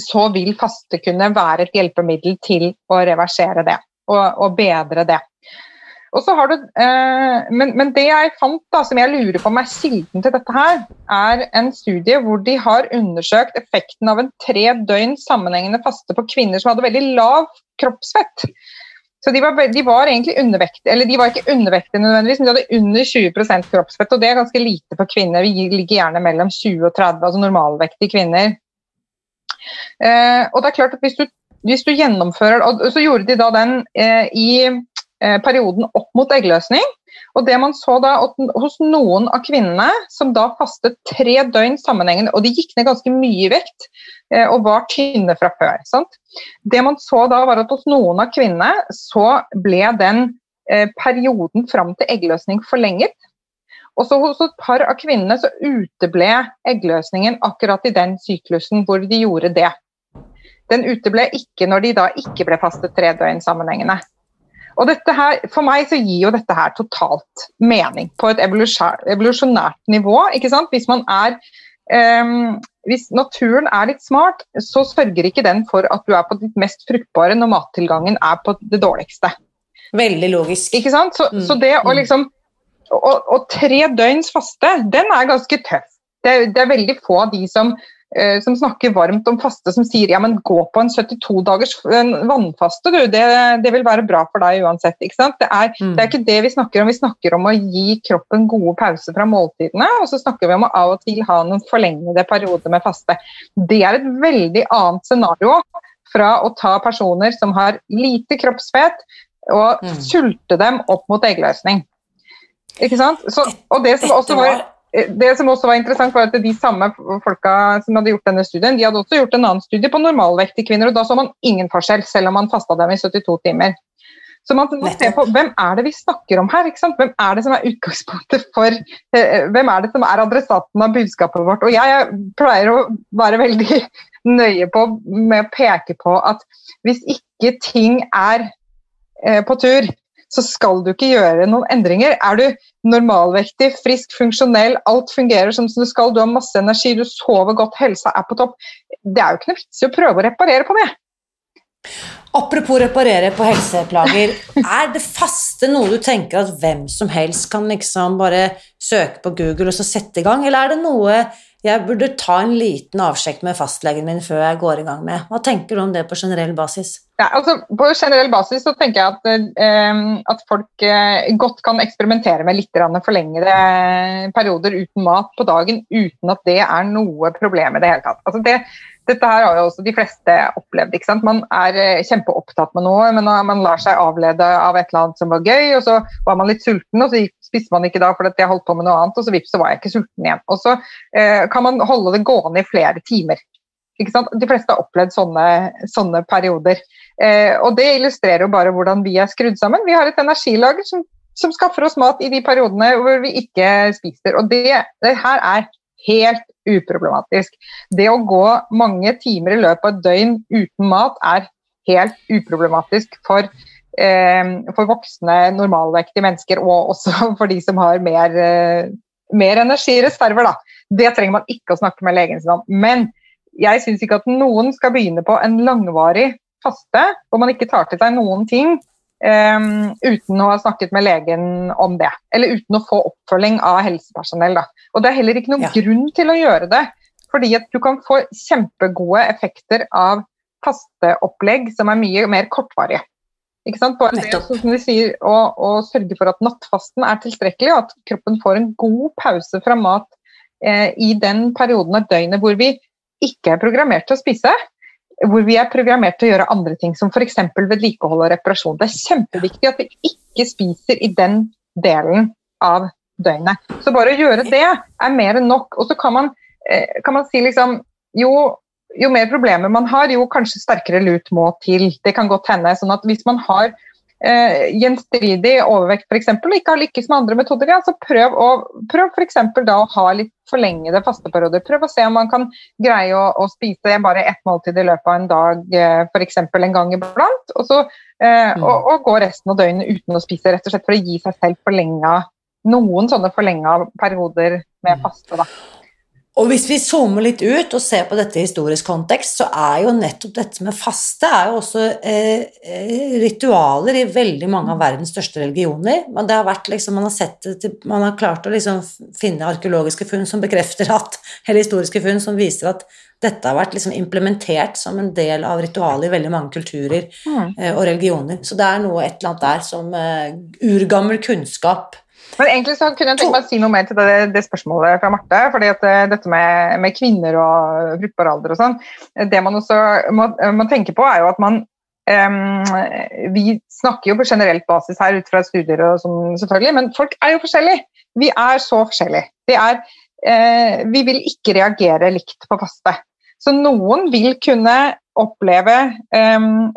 så vil faste kunne være et hjelpemiddel til å reversere det og, og bedre det. Du, eh, men, men, det jeg fant, da, som jeg lurer på om er kilden til dette her, er en studie hvor de har undersøkt effekten av en tre døgn sammenhengende faste på kvinner som hadde veldig lav kroppsfett. Så de var, de var egentlig undervektige, eller de var ikke undervektige nødvendigvis, men de hadde under 20% kroppsfett, og det er ganske lite for kvinner. Vi ligger gjerne mellom 20 og 30, altså normalvektige kvinner. Eh, og det er klart at hvis du, hvis du gjennomfører og Så gjorde de da den eh, i Eh, perioden opp mot eggløsning. Og det man så da hos noen av kvinnene som da fastet tre døgn sammenhengende, og de gikk ned ganske mye i vekt og var tynne fra før. Sant? Det man så da var at hos noen av kvinnene så ble den eh, perioden fram til eggløsning forlenget. Og så hos et par av kvinnene så uteble eggløsningen akkurat i den syklusen hvor de gjorde det. Den uteble ikke når de da ikke ble fastet tre døgn sammenhengende. Og dette her, For meg så gir jo dette her totalt mening på et evolusjonært nivå. ikke sant? Hvis man er um, hvis naturen er litt smart, så sørger ikke den for at du er på ditt mest fruktbare når mattilgangen er på det dårligste. Veldig logisk. Ikke sant? Så, mm. så det å mm. liksom og, og, tre døgns faste, den er ganske tøff. Det, det er veldig få av de som Eh, som snakker varmt om faste, som sier ja, men gå på en 72 dagers vannfaste, du. Det, det, vil være bra for deg uansett. ikke sant? Det er, mm. det er, ikke det vi snakker om. Vi snakker om å gi kroppen gode pauser fra måltidene. Og så snakker vi om å av og til ha noen forlengede perioder med faste. Det er et veldig annet scenario fra å ta personer som har lite kroppsfett, og mm. sulte dem opp mot eggløsning. Ikke sant? Så, og det som var det som også var interessant var at De samme folka som hadde gjort denne studien, de hadde også gjort en annen studie på normalvektige kvinner. og Da så man ingen forskjell, selv om man fasta dem i 72 timer. Så man må se på Hvem er det vi snakker om her? Hvem er det som er utgangspunktet for eh, Hvem er det som er adressaten av budskapet vårt? Og Jeg pleier å være veldig [laughs] nøye på med å peke på at hvis ikke ting er eh, på tur, så skal du ikke gjøre noen endringer. Er du normalvektig, frisk, funksjonell, alt fungerer som det skal, du har masse energi, du sover godt, helsa er på topp, det er jo ikke noe vits i å prøve å reparere på det. Apropos reparere på helseplager, er det faste noe du tenker at hvem som helst kan liksom bare søke på Google og så sette i gang, eller er det noe jeg burde ta en liten avsjekk med fastlegen min før jeg går i gang med. Hva tenker du om det på generell basis? Ja, altså På generell basis så tenker jeg at, eh, at folk eh, godt kan eksperimentere med litt forlengede perioder uten mat på dagen uten at det er noe problem i det hele tatt. Altså det, dette her har jo også de fleste opplevd. ikke sant? Man er eh, kjempeopptatt med noe, men man lar seg avlede av et eller annet som var gøy, og så var man litt sulten, og så spiste man ikke da fordi jeg holdt på med noe annet, og så vips, så var jeg ikke sulten igjen. Og så eh, kan man holde det gående i flere timer. Ikke sant? De fleste har opplevd sånne, sånne perioder. Eh, og det illustrerer jo bare hvordan vi er skrudd sammen. Vi har et energilager som, som skaffer oss mat i de periodene hvor vi ikke spiser. Og det, det her er helt uproblematisk. Det å gå mange timer i løpet av et døgn uten mat er helt uproblematisk for, eh, for voksne, normalvektige mennesker, og også [laughs] for de som har mer, eh, mer energireserver. Da. Det trenger man ikke å snakke med legen sin om. Men jeg syns ikke at noen skal begynne på en langvarig faste hvor man ikke tar til seg noen ting Um, uten å ha snakket med legen om det. Eller uten å få oppfølging av helsepersonell. Da. Og Det er heller ikke noen ja. grunn til å gjøre det. Fordi at du kan få kjempegode effekter av fasteopplegg som er mye mer kortvarige. Ikke sant? Bare det, som de sier, å, å, sørge for at nattfasten er tilstrekkelig, og at kroppen får en god pause fra mat eh, i den perioden av døgnet hvor vi ikke er programmert til å spise hvor vi er programmert til å gjøre andre ting, som f.eks. vedlikehold og reparasjon. Det er kjempeviktig at vi ikke spiser i den delen av døgnet. Så bare å gjøre det er mer enn nok. Og så kan man, eh, kan man si liksom jo, jo mer problemer man har, jo kanskje sterkere lut må til. Det kan godt hende. sånn at hvis man har eh, gjenstridig overvekt f.eks. og ikke har lykkes med andre metoder, ja, så prøv, å, prøv f.eks. da å ha litt forlengede fasteperioder. Prøv å se om man kan greie å, å spise bare ett måltid i løpet av en dag, eh, f.eks. en gang iblant, og, så, eh, mm. og, og, gå resten av døgnet uten å spise, rett og slett for å gi seg selv forlenga noen sånne forlenga perioder med mm. faste. da. Og hvis vi zoomer litt ut og ser på dette i historisk kontekst, så er jo nettopp dette med faste er jo også eh, eh, ritualer i veldig mange av verdens største religioner. Men det har vært liksom, man har, sett det, man har klart å liksom finne arkeologiske funn som bekrefter at, eller historiske funn som viser at dette har vært liksom implementert som en del av ritualet i veldig mange kulturer mm. eh, og religioner. Så det er noe et eller annet der som eh, urgammel kunnskap men egentlig så kunne jeg tenke meg å si noe mer til det, det spørsmålet fra Marte. fordi at eh, Dette med, med kvinner og fruktbar alder og sånn. Det man også må, må, tenke på, er jo at man um, Vi snakker jo på generelt basis her ut fra studier og sånn, selvfølgelig, men folk er jo forskjellige. Vi er så forskjellige. Vi, er, uh, vi vil ikke reagere likt på faste. Så noen vil kunne oppleve um,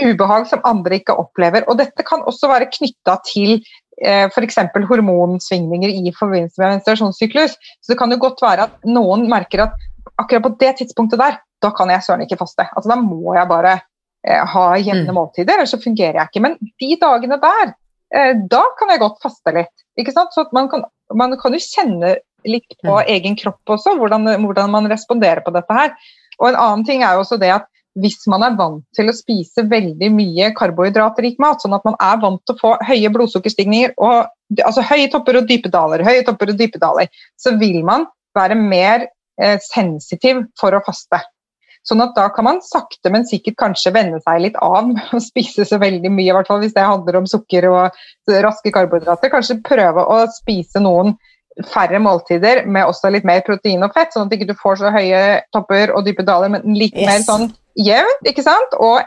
ubehag som andre ikke opplever. Og dette kan også være knytta til f.eks. hormonsvingninger i forbindelse med menstruasjonssyklus. Så det kan jo godt være at noen merker at akkurat på det tidspunktet der, da kan jeg søren ikke faste. Altså, da må jeg bare eh, ha jevne mm. måltider, ellers så fungerer jeg ikke. Men de dagene der, eh, da kan jeg godt faste litt. Ikke sant? Så man kan, man kan jo kjenne litt på mm. egen kropp også, hvordan, hvordan man responderer på dette her. Og en annen ting er jo også det at hvis man er vant til å spise veldig mye karbohydratrik mat, sånn at man er vant til å få høye blodsukkerstigninger, og, altså høye topper og dype daler, høye topper og dype daler, så vil man være mer eh, sensitiv for å faste. Sånn at da kan man sakte, men sikkert kanskje venne seg litt av [laughs] å spise så veldig mye, i hvert fall hvis det handler om sukker og raske karbohydrater. Kanskje prøve å spise noen færre måltider med også litt mer protein og fett, sånn at du ikke får så høye topper og dype daler, men litt yes. mer sånn jevnt, ikke sant? Og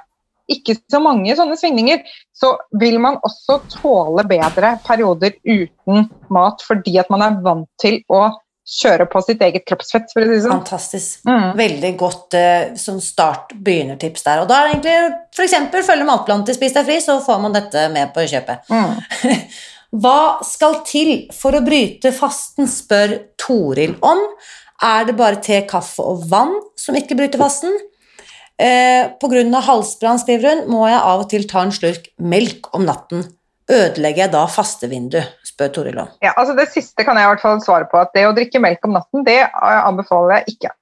ikke så mange sånne svingninger, så vil man også tåle bedre perioder uten mat fordi at man er vant til å kjøre på sitt eget kroppsfett. for å si sånn. Fantastisk. Mm. Veldig godt uh, som start begynnertips der. Og da er det egentlig f.eks. følge matplanen til Spis deg fri, så får man dette med på kjøpet. Mm. [laughs] Hva skal til for å bryte fasten, spør Toril om. Er det bare te, kaffe og vann som ikke bryter fasten? Eh, Pga. halsbrann, skriver hun, må jeg av og til ta en slurk melk om natten. Ødelegger jeg da fastevindu? spør Toril. Ja, altså det siste kan jeg i hvert fall svare på. at Det å drikke melk om natten, det anbefaler jeg ikke.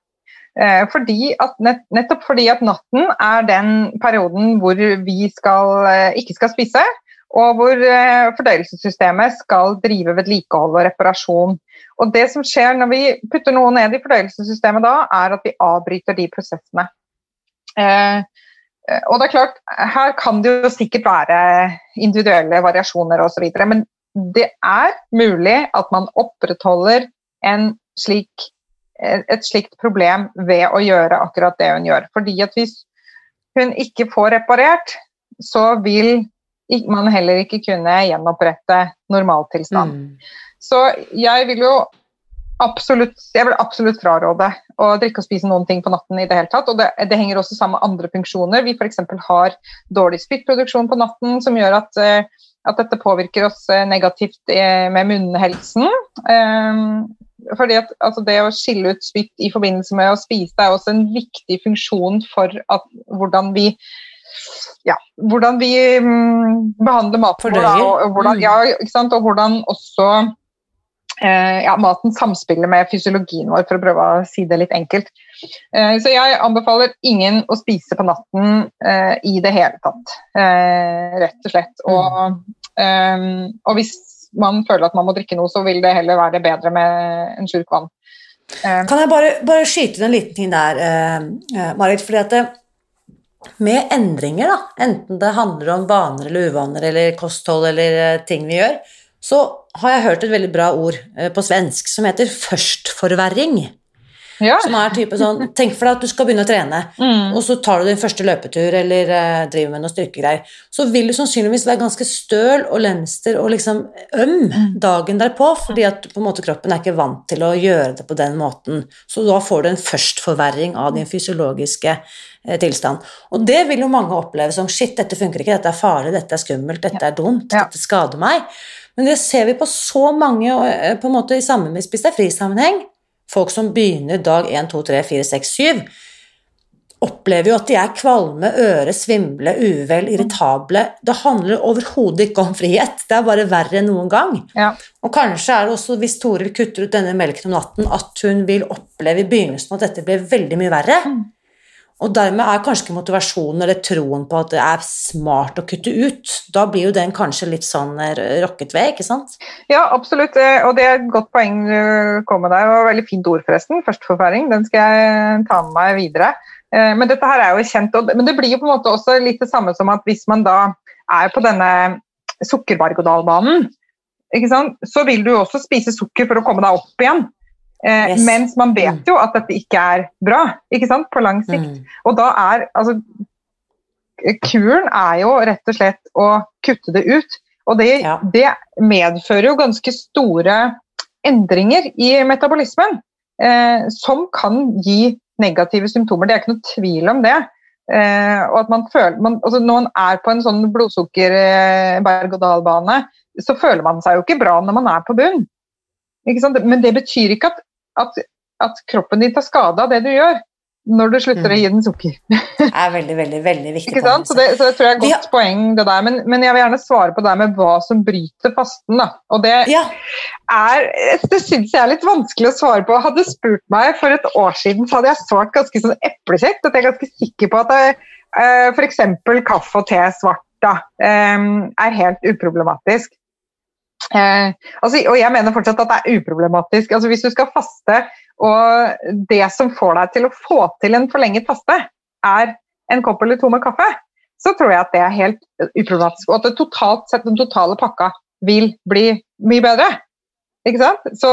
Eh, fordi at, nettopp fordi at natten er den perioden hvor vi skal, eh, ikke skal spise, og hvor eh, fordøyelsessystemet skal drive vedlikehold og reparasjon. Og det som skjer når vi putter noe ned i fordøyelsessystemet da, er at vi avbryter de prosessene. Eh, og det er klart, her kan det jo sikkert være individuelle variasjoner osv., men det er mulig at man opprettholder slik, et slikt problem ved å gjøre akkurat det hun gjør. Fordi at hvis hun ikke får reparert, så vil man heller ikke kunne gjenopprette normaltilstand. Mm. Så jeg vil jo absolutt, jeg vil absolutt fraråde å drikke og spise noen ting på natten i det hele tatt. Og det, det henger også sammen med andre funksjoner. Vi f.eks. har dårlig spyttproduksjon på natten som gjør at, eh, at dette påvirker oss eh, negativt eh, med munnhelsen. Um, fordi at altså Det å skille ut spytt i forbindelse med å spise er også en viktig funksjon for at, hvordan vi ja, hvordan vi um, behandler maten vår. Og, og, hvordan, mm. ja, og hvordan også ja, maten samspiller med fysiologien vår, for å prøve å si det litt enkelt. Eh, så jeg anbefaler ingen å spise på natten eh, i det hele tatt, eh, rett og slett. Og, eh, og, hvis man føler at man må drikke noe, så vil det heller være bedre med en slurk vann. Eh, kan jeg bare, bare skyte inn en liten ting der, Marit? fordi at med endringer, da, enten det handler om vaner eller uvaner eller kosthold eller eh, ting vi gjør, så har jeg hørt et veldig bra ord eh, på svensk som heter førstforverring. Ja. Som er type sånn Tenk for deg at du skal begynne å trene, mm. og så tar du din første løpetur eller eh, driver med noen styrkegreier. Så vil du sannsynligvis være ganske støl og lemster og liksom øm mm. dagen derpå, fordi at på en måte kroppen er ikke vant til å gjøre det på den måten. Så da får du en førstforverring av din fysiologiske Eh, tilstand. Og det vil jo mange oppleve som shit, dette funker ikke, dette er farlig, dette er skummelt, dette er dumt, ja. dette skader meg. Men det ser vi på så mange eh, på en måte i samme med Spis deg fri-sammenheng. Folk som begynner dag 1, 2, 3, 4, 6, 7, opplever jo at de er kvalme, øre, svimle, uvel, irritable. Det handler overhodet ikke om frihet, det er bare verre enn noen gang. Ja. Og kanskje er det også, hvis Toril kutter ut denne melken om natten, at hun vil oppleve i begynnelsen at dette blir veldig mye verre. Mm. Og dermed er kanskje ikke motivasjonen eller troen på at det er smart å kutte ut. Da blir jo den kanskje litt sånn eh, rokket ved, ikke sant? Ja, absolutt. Eh, og det er et godt poeng du kom med der. var veldig fint ord, forresten. Førsteforferding. Den skal jeg ta med meg videre. Eh, men dette her er jo kjent. Men det blir jo på en måte også litt det samme som at hvis man da er på denne sukkerberg-og-dal-banen, så vil du jo også spise sukker for å komme deg opp igjen. Eh, yes. Mens man vet mm. jo at dette ikke er bra ikke sant, på lang sikt. Mm. Og da er altså Kuren er jo rett og slett å kutte det ut. Og det, ja. det medfører jo ganske store endringer i metabolismen. Eh, som kan gi negative symptomer. Det er ikke noe tvil om det. Eh, og at man føler, man, altså Når man er på en sånn blodsukker-berg-og-dal-bane, så føler man seg jo ikke bra når man er på bunn. Men det betyr ikke at at, at kroppen din tar skade av det du gjør når du slutter mm. å gi den sukker. det er veldig, veldig veldig viktig. Ikke sant? Så det, så det tror jeg er et godt ja. poeng, det der. Men, men, jeg vil gjerne svare på det med hva som bryter fasten. Da. Og det ja. er Det syns jeg er litt vanskelig å svare på. Hadde spurt meg for et år siden, så hadde jeg svart ganske sånn eplekjekt. At jeg er ganske sikker på at uh, f.eks. kaffe og te svart da, um, er helt uproblematisk. Eh, altså, og jeg mener fortsatt at det er uproblematisk. Altså, hvis du skal faste, og det som får deg til å få til en forlenget faste, er en kopp eller to med kaffe, så tror jeg at det er helt uproblematisk. Og at det totalt sett, den totale pakka vil bli mye bedre. Ikke sant? Så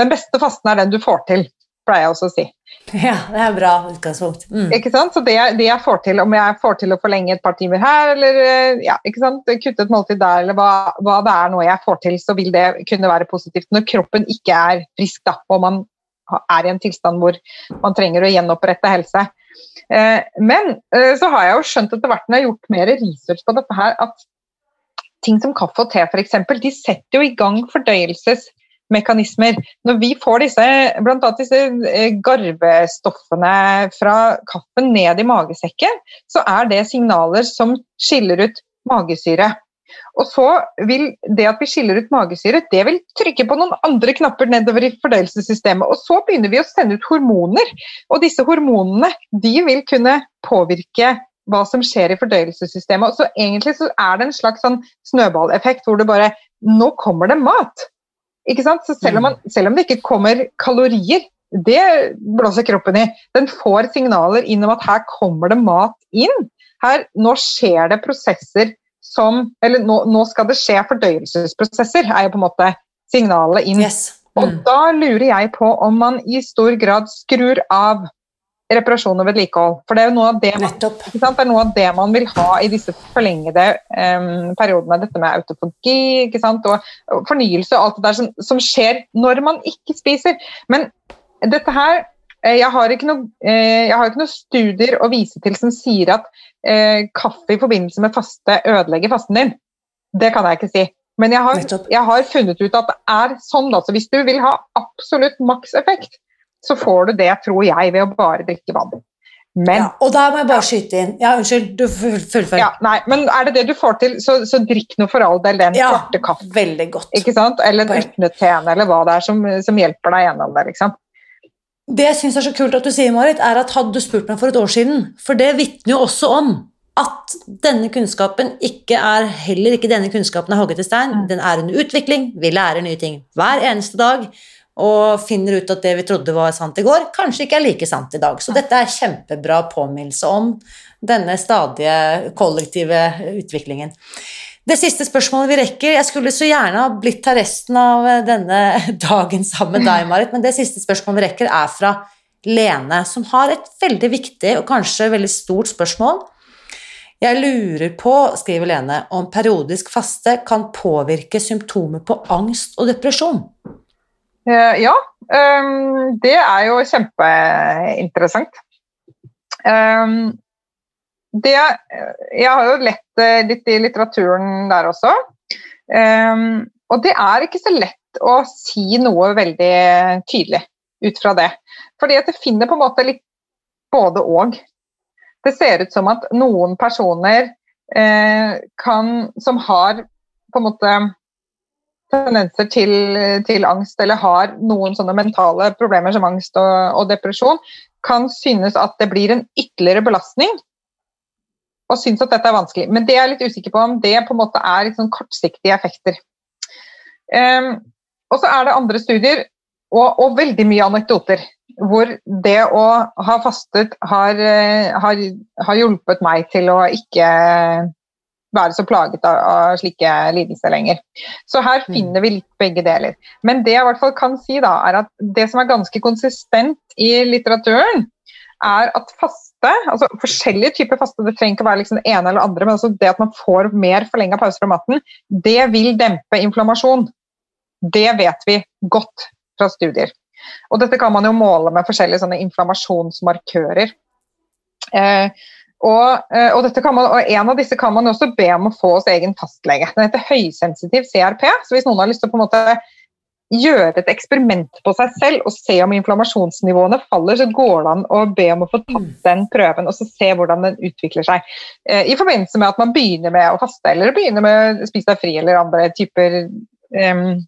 den beste fasten er den du får til pleier jeg også å si. [laughs] Ja, det er bra utgangspunkt. Mm. Ikke sant? Så det, det, jeg får til, om jeg får til å forlenge et par timer her, eller eh, ja, ikke sant? kutte et måltid der, eller hva, hva, det er noe jeg får til, så vil det kunne være positivt. Når kroppen ikke er frisk, da, og man er i en tilstand hvor man trenger å gjenopprette helse. Eh, men eh, så har jeg jo skjønt etter hvert når jeg har gjort mer research på dette her, at ting som kaffe og te f.eks., de setter jo i gang fordøyelses mekanismer. Når vi får disse, annet disse eh, garvestoffene fra kaffen ned i magesekken, så er det signaler som skiller ut magesyre. Og så vil det at vi skiller ut magesyre, det vil trykke på noen andre knapper nedover i fordøyelsessystemet. Og så begynner vi å sende ut hormoner. Og disse hormonene de vil kunne påvirke hva som skjer i fordøyelsessystemet. Så egentlig så er det en slags sånn snøballeffekt hvor det bare Nå kommer det mat! Ikke sant? Så selv om, man, selv om det ikke kommer kalorier, det blåser kroppen i. Den får signaler inn om at her kommer det mat inn. Her, nå skjer det prosesser som Eller nå, nå skal det skje fordøyelsesprosesser, er jo på en måte signalet inn. Yes. Mm. Og da lurer jeg på om man i stor grad skrur av reparasjon og vedlikehold. For det er jo noe av det, man, det er noe av det man vil ha i disse forlengede um, periodene. Dette med autofogi og, fornyelse og alt det der som, som, skjer når man ikke spiser. Men dette her eh, jeg har, noe, eh, jeg har, ikke noe, studier å vise til som sier at eh, kaffe i forbindelse med faste ødelegger fasten din. Det kan jeg ikke si. Men jeg har, jeg har funnet ut at det er sånn. Altså, hvis du vil ha absolutt maks effekt, så får du det, tror jeg, ved å bare drikke vann. Men, ja, og da må jeg bare skyte inn Ja, unnskyld, du fullfører. Ja, nei, men er det det du får til, så, så drikk nå for all del den ja, svarte kaffen. Veldig godt. Ikke sant? Eller uten eller hva det er som, som hjelper deg gjennom det. liksom. Det jeg syns er så kult at du sier, Marit, er at hadde du spurt meg for et år siden For det vitner jo også om at denne kunnskapen ikke er heller ikke denne kunnskapen er hogget i stein. Mm. Den er under utvikling. Vi lærer nye ting hver eneste dag og finner ut at det vi trodde var sant i går, kanskje ikke er like sant i dag. Så dette er kjempebra påminnelse om denne stadige kollektive utviklingen. Det siste spørsmålet vi rekker Jeg skulle så gjerne ha blitt her resten av denne [laughs] dagen sammen med deg, Marit, men det siste spørsmålet vi rekker, er fra Lene, som har et veldig viktig og kanskje veldig stort spørsmål. Jeg lurer på, skriver Lene, om periodisk faste kan påvirke symptomer på angst og depresjon. Eh, ja, ehm, det er jo kjempeinteressant. Ehm, det, jeg har jo lett eh, litt i litteraturen der også. Ehm, og det er ikke så lett å si noe veldig tydelig ut fra det. Fordi at det finner på en måte litt både og. Det ser ut som at noen personer eh, kan, som har på en måte tendenser til, til, angst eller har noen sånne mentale problemer som angst og, og, depresjon, kan synes at det blir en ytterligere belastning og synes at dette er vanskelig. Men det er jeg litt usikker på om det på en måte er sånn kortsiktige effekter. Um, og så er det andre studier og, og, veldig mye anekdoter hvor det å ha fastet har, eh, har, har hjulpet meg til å ikke være så plaget av, av, slike lidelser lenger. Så her mm. finner vi litt begge deler. Men det jeg i hvert fall kan si, da, er at det som er ganske konsistent i litteraturen, er at faste, altså forskjellige typer faste, det trenger ikke være liksom det ene eller andre, men altså det at man får mer forlenga pause fra maten, det vil dempe inflammasjon. Det vet vi godt fra studier. Og dette kan man jo måle med forskjellige inflammasjonsmarkører. Eh, og, eh, og, man, og, En av disse kan man også be om å få hos egen fastlege. Den heter høysensitiv CRP. så Hvis noen har lyst til å på en måte gjøre et eksperiment på seg selv og se om inflammasjonsnivåene faller, så går det an å be om å få tatt den prøven og så se hvordan den utvikler seg. Eh, I forbindelse med at man begynner med å faste eller begynner med å spise deg fri eller andre typer um,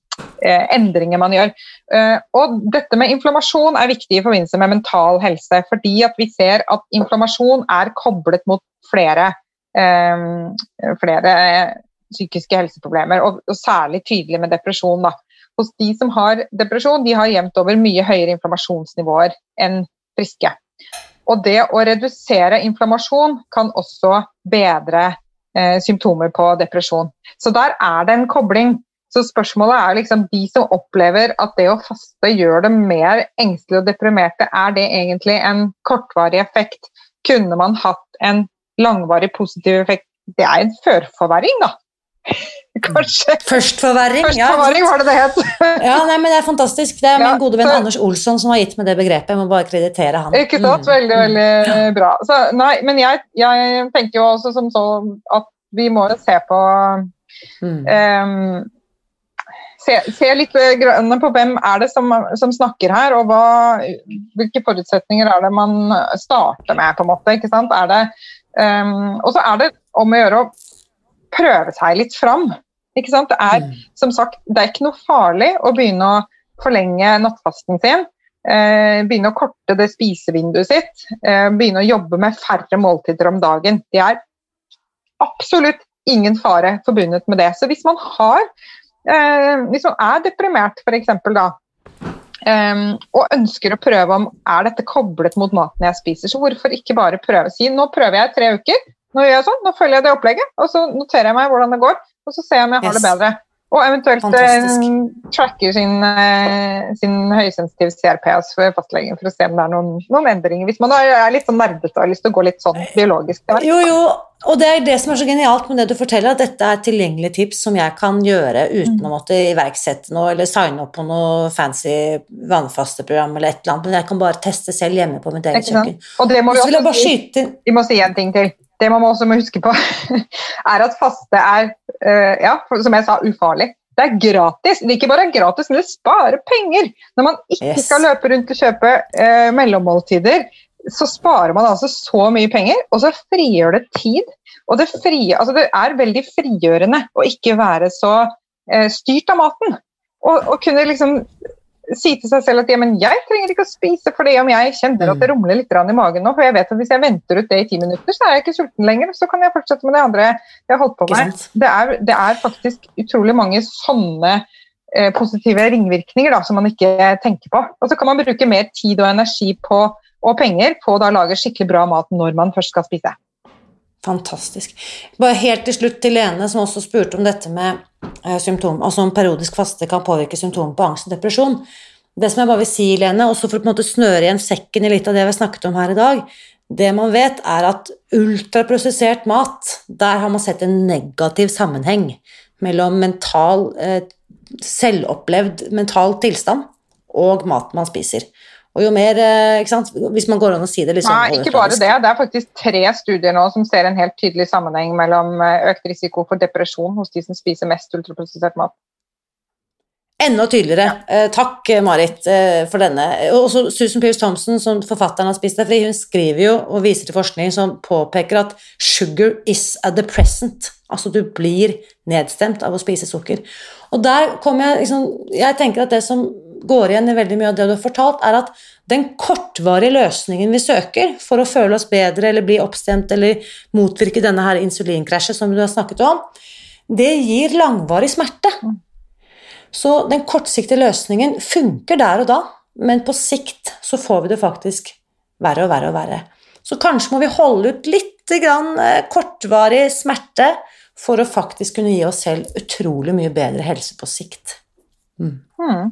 endringer man gjør. Eh, og dette med inflammasjon er viktig i forbindelse med mental helse, fordi at vi ser at inflammasjon er koblet mot flere, eh, flere psykiske helseproblemer, og, særlig tydelig med depresjon. Da. Hos de som har depresjon, de har jevnt over mye høyere inflammasjonsnivåer enn friske. Og det å redusere inflammasjon kan også bedre eh, symptomer på depresjon. Så der er det en kobling. Så spørsmålet er liksom de som opplever at det å faste gjør dem mer engstelige og deprimerte, er det egentlig en kortvarig effekt? Kunne man hatt en langvarig positiv effekt? Det er en førforverring, da. [laughs] Kanskje. Førstforverring, Førstforverring ja, var det det het. [laughs] ja, nei, men Det er fantastisk. Det er min gode venn så, Anders Olsson som har gitt meg det begrepet. Jeg må bare kreditere han. Ikke sant? Mm. Veldig, veldig ja. bra. Så, nei, men jeg, jeg, tenker jo også som så at vi må jo se på mm. um, se, se, litt på hvem er det som, som snakker her, og hva, hvilke forutsetninger er det man starter med. på en måte, ikke sant? Er det, um, og så er det om å gjøre å prøve seg litt fram. ikke sant? Det er mm. som sagt, det er ikke noe farlig å begynne å forlenge nattfasten sin eh, begynne å korte det spisevinduet sitt. Eh, begynne å jobbe med færre måltider om dagen. Det er absolutt ingen fare forbundet med det. Så hvis man har eh, Hvis man er deprimert, f.eks. da, Um, og ønsker å prøve om er dette koblet mot maten jeg spiser. Så hvorfor ikke bare prøve si nå prøver jeg tre uker, nå gjør jeg sånn, nå følger jeg det opplegget, og så noterer jeg meg hvordan det går, og så ser jeg om jeg har yes. det bedre. Og eventuelt Fantastisk. tracker sin, uh, sin høysensitiv CRPS for fastlegen for å se om det er noen, noen endringer. Hvis man er litt sånn nerdete og har lyst til å gå litt sånn biologisk. Jo, jo, og det er det som er så genialt med det du forteller, at dette er tilgjengelige tips som jeg kan gjøre uten mm. å måtte iverksette noe eller signe opp på noe fancy vannfasteprogram eller et eller annet, men jeg kan bare teste selv hjemme på mitt eget kjøkken. Og det må vi, også vi må si en ting til det man også må huske på, [laughs] er at faste er, uh, ja, som jeg sa, ufarlig. Det er gratis. Det er ikke bare gratis, men det sparer penger. Når man ikke yes. skal løpe rundt og kjøpe uh, mellommåltider, så sparer man altså så mye penger, og så frigjør det tid. Og det, fri, altså det er veldig frigjørende å ikke være så uh, styrt av maten. Og, og kunne liksom si til seg selv at ja, men jeg trenger ikke å spise fordi om jeg kjenner at det mm. rumler litt i magen nå, for jeg vet at hvis jeg venter ut det i ti minutter, så er jeg ikke sulten lenger, så kan jeg fortsette med det andre jeg har holdt på med. Det er, det er, faktisk utrolig mange sånne eh, positive ringvirkninger da, som man ikke tenker på. Og så kan man bruke mer tid og energi på, og penger på å lage skikkelig bra mat når man først skal spise. Fantastisk. Bare helt til slutt til Lene, som også spurte om dette med eh, symptom, altså om periodisk faste kan påvirke symptomer på angst og depresjon. Det som jeg bare vil si, Lene, også for å på en måte snøre igjen sekken i litt av det vi har snakket om her i dag, det man vet, er at ultraprosessert mat, der har man sett en negativ sammenheng mellom mental, eh, selvopplevd mental tilstand og maten man spiser. Og jo mer, eh, ikke sant, Hvis man går an å si det liksom Nei, ikke bare det. Det er faktisk tre studier nå som ser en helt tydelig sammenheng mellom eh, økt risiko for depresjon hos de som spiser mest ultraprosessert mat. Enda tydeligere. Ja. Eh, takk, Marit, for denne. Også Susan Pierce Thompson, som forfatteren har spist deg fri, hun skriver jo og viser til forskning som påpeker at 'sugar is a depressant'. Altså du blir nedstemt av å spise sukker. Og der kommer jeg liksom Jeg tenker at det som går igjen i veldig mye av det du har fortalt, er at den kortvarige løsningen vi søker for å føle oss bedre eller bli oppstemt eller motvirke denne her insulinkrasjet som du har snakket om, det gir langvarig smerte. Så den kortsiktige løsningen funker der og da, men på sikt så får vi det faktisk verre og verre og verre. Så kanskje må vi holde ut litt grann eh, kortvarig smerte for å faktisk kunne gi oss selv utrolig mye bedre helse på sikt. Mm. Mm.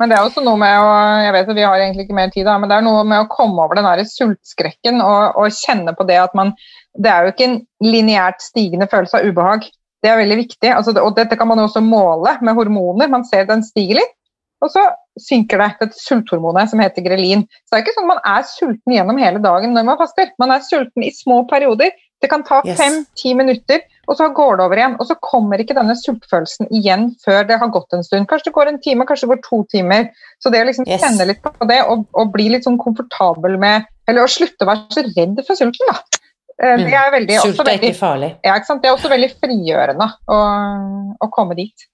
Men det er også noe med å jeg vet at vi har egentlig ikke mer tid da, men det er noe med å komme over den der sultskrekken og, og, kjenne på det at man Det er jo ikke en lineært stigende følelse av ubehag. Det er veldig viktig. Altså, og dette kan man også måle med hormoner. Man ser den stiger litt, og så synker det. Dette sulthormonet som heter grelin. Så det er ikke sånn at man er sulten gjennom hele dagen når man faster. Man er sulten i små perioder. Det kan ta fem-ti yes. minutter og så går det over igjen. Og så kommer ikke denne sultfølelsen igjen før det har gått en stund. Kanskje det går en time, kanskje det går to timer. Så det å liksom yes. kjenne litt på det og, og, bli litt sånn komfortabel med Eller å slutte å være så redd for sulten, da. Eh, det er veldig, mm. Sult er veldig, ikke farlig. Ja, ikke sant? Det er også veldig frigjørende å, å komme dit.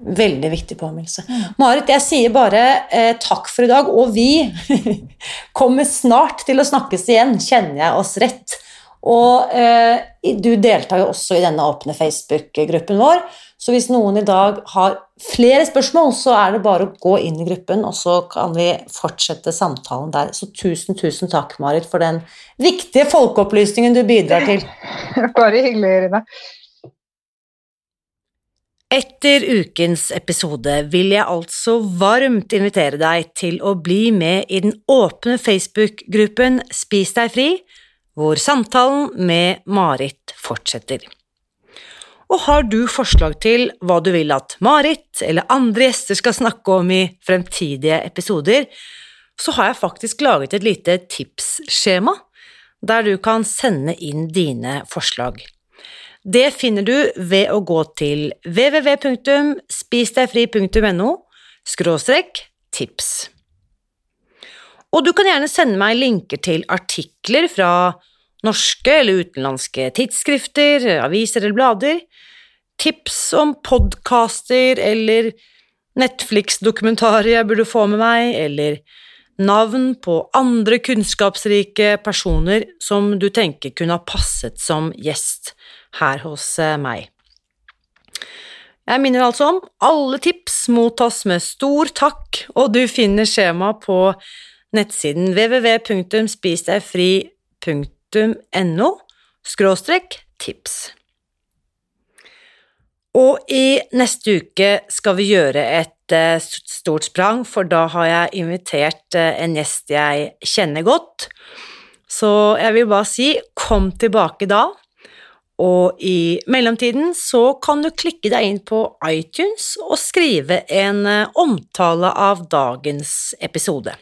Veldig viktig påminnelse. Mm. Marit, jeg sier bare eh, takk for i dag, og vi [laughs] kommer snart til å snakkes igjen, kjenner jeg oss rett. Og eh, du deltar jo også i denne åpne Facebook-gruppen vår, så hvis noen i dag har flere spørsmål, så er det bare å gå inn i gruppen, og så kan vi fortsette samtalen der. Så tusen, tusen takk, Marit, for den viktige folkeopplysningen du bidrar til. [laughs] Bare hyggelig, Irina. Etter ukens episode vil jeg altså varmt invitere deg til å bli med i den åpne Facebook-gruppen Spis deg fri, hvor samtalen med Marit fortsetter. Og har du forslag til hva du vil at Marit eller andre gjester skal snakke om i fremtidige episoder, så har jeg faktisk laget et lite tipsskjema der du kan sende inn dine forslag. Det finner du ved å gå til www.spisdegfri.no skråstrek tips. Og du kan gjerne sende meg linker til artikler fra norske eller utenlandske tidsskrifter, aviser eller blader, tips om podkaster eller Netflix-dokumentarer jeg burde få med meg, eller navn på andre kunnskapsrike personer som du tenker kunne ha passet som gjest her hos eh, meg. Jeg minner altså om alle tips mottas med stor takk, og du finner skjema på nettsiden www.spisdegfri.no skråstrek tips. Og i neste uke skal vi gjøre et eh, stort sprang, for da har jeg invitert eh, en gjest jeg kjenner godt. Så jeg vil bare si kom tilbake da. Og i mellomtiden så kan du klikke deg inn på iTunes og skrive en eh, omtale av dagens episode.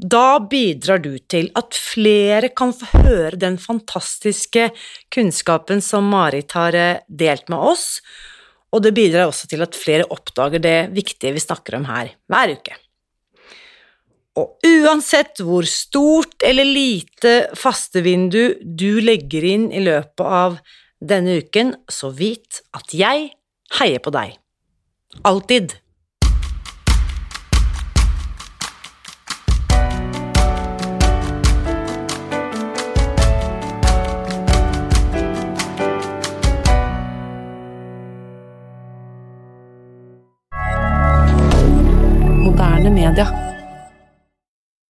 Da bidrar du til at flere kan få høre den fantastiske kunnskapen som Marit har eh, delt med oss, og det bidrar også til at flere oppdager det viktige vi snakker om her hver uke. Og uansett hvor stort eller lite fastevindu du legger inn i løpet av denne uken, så vit at jeg heier på deg. Alltid. Canada.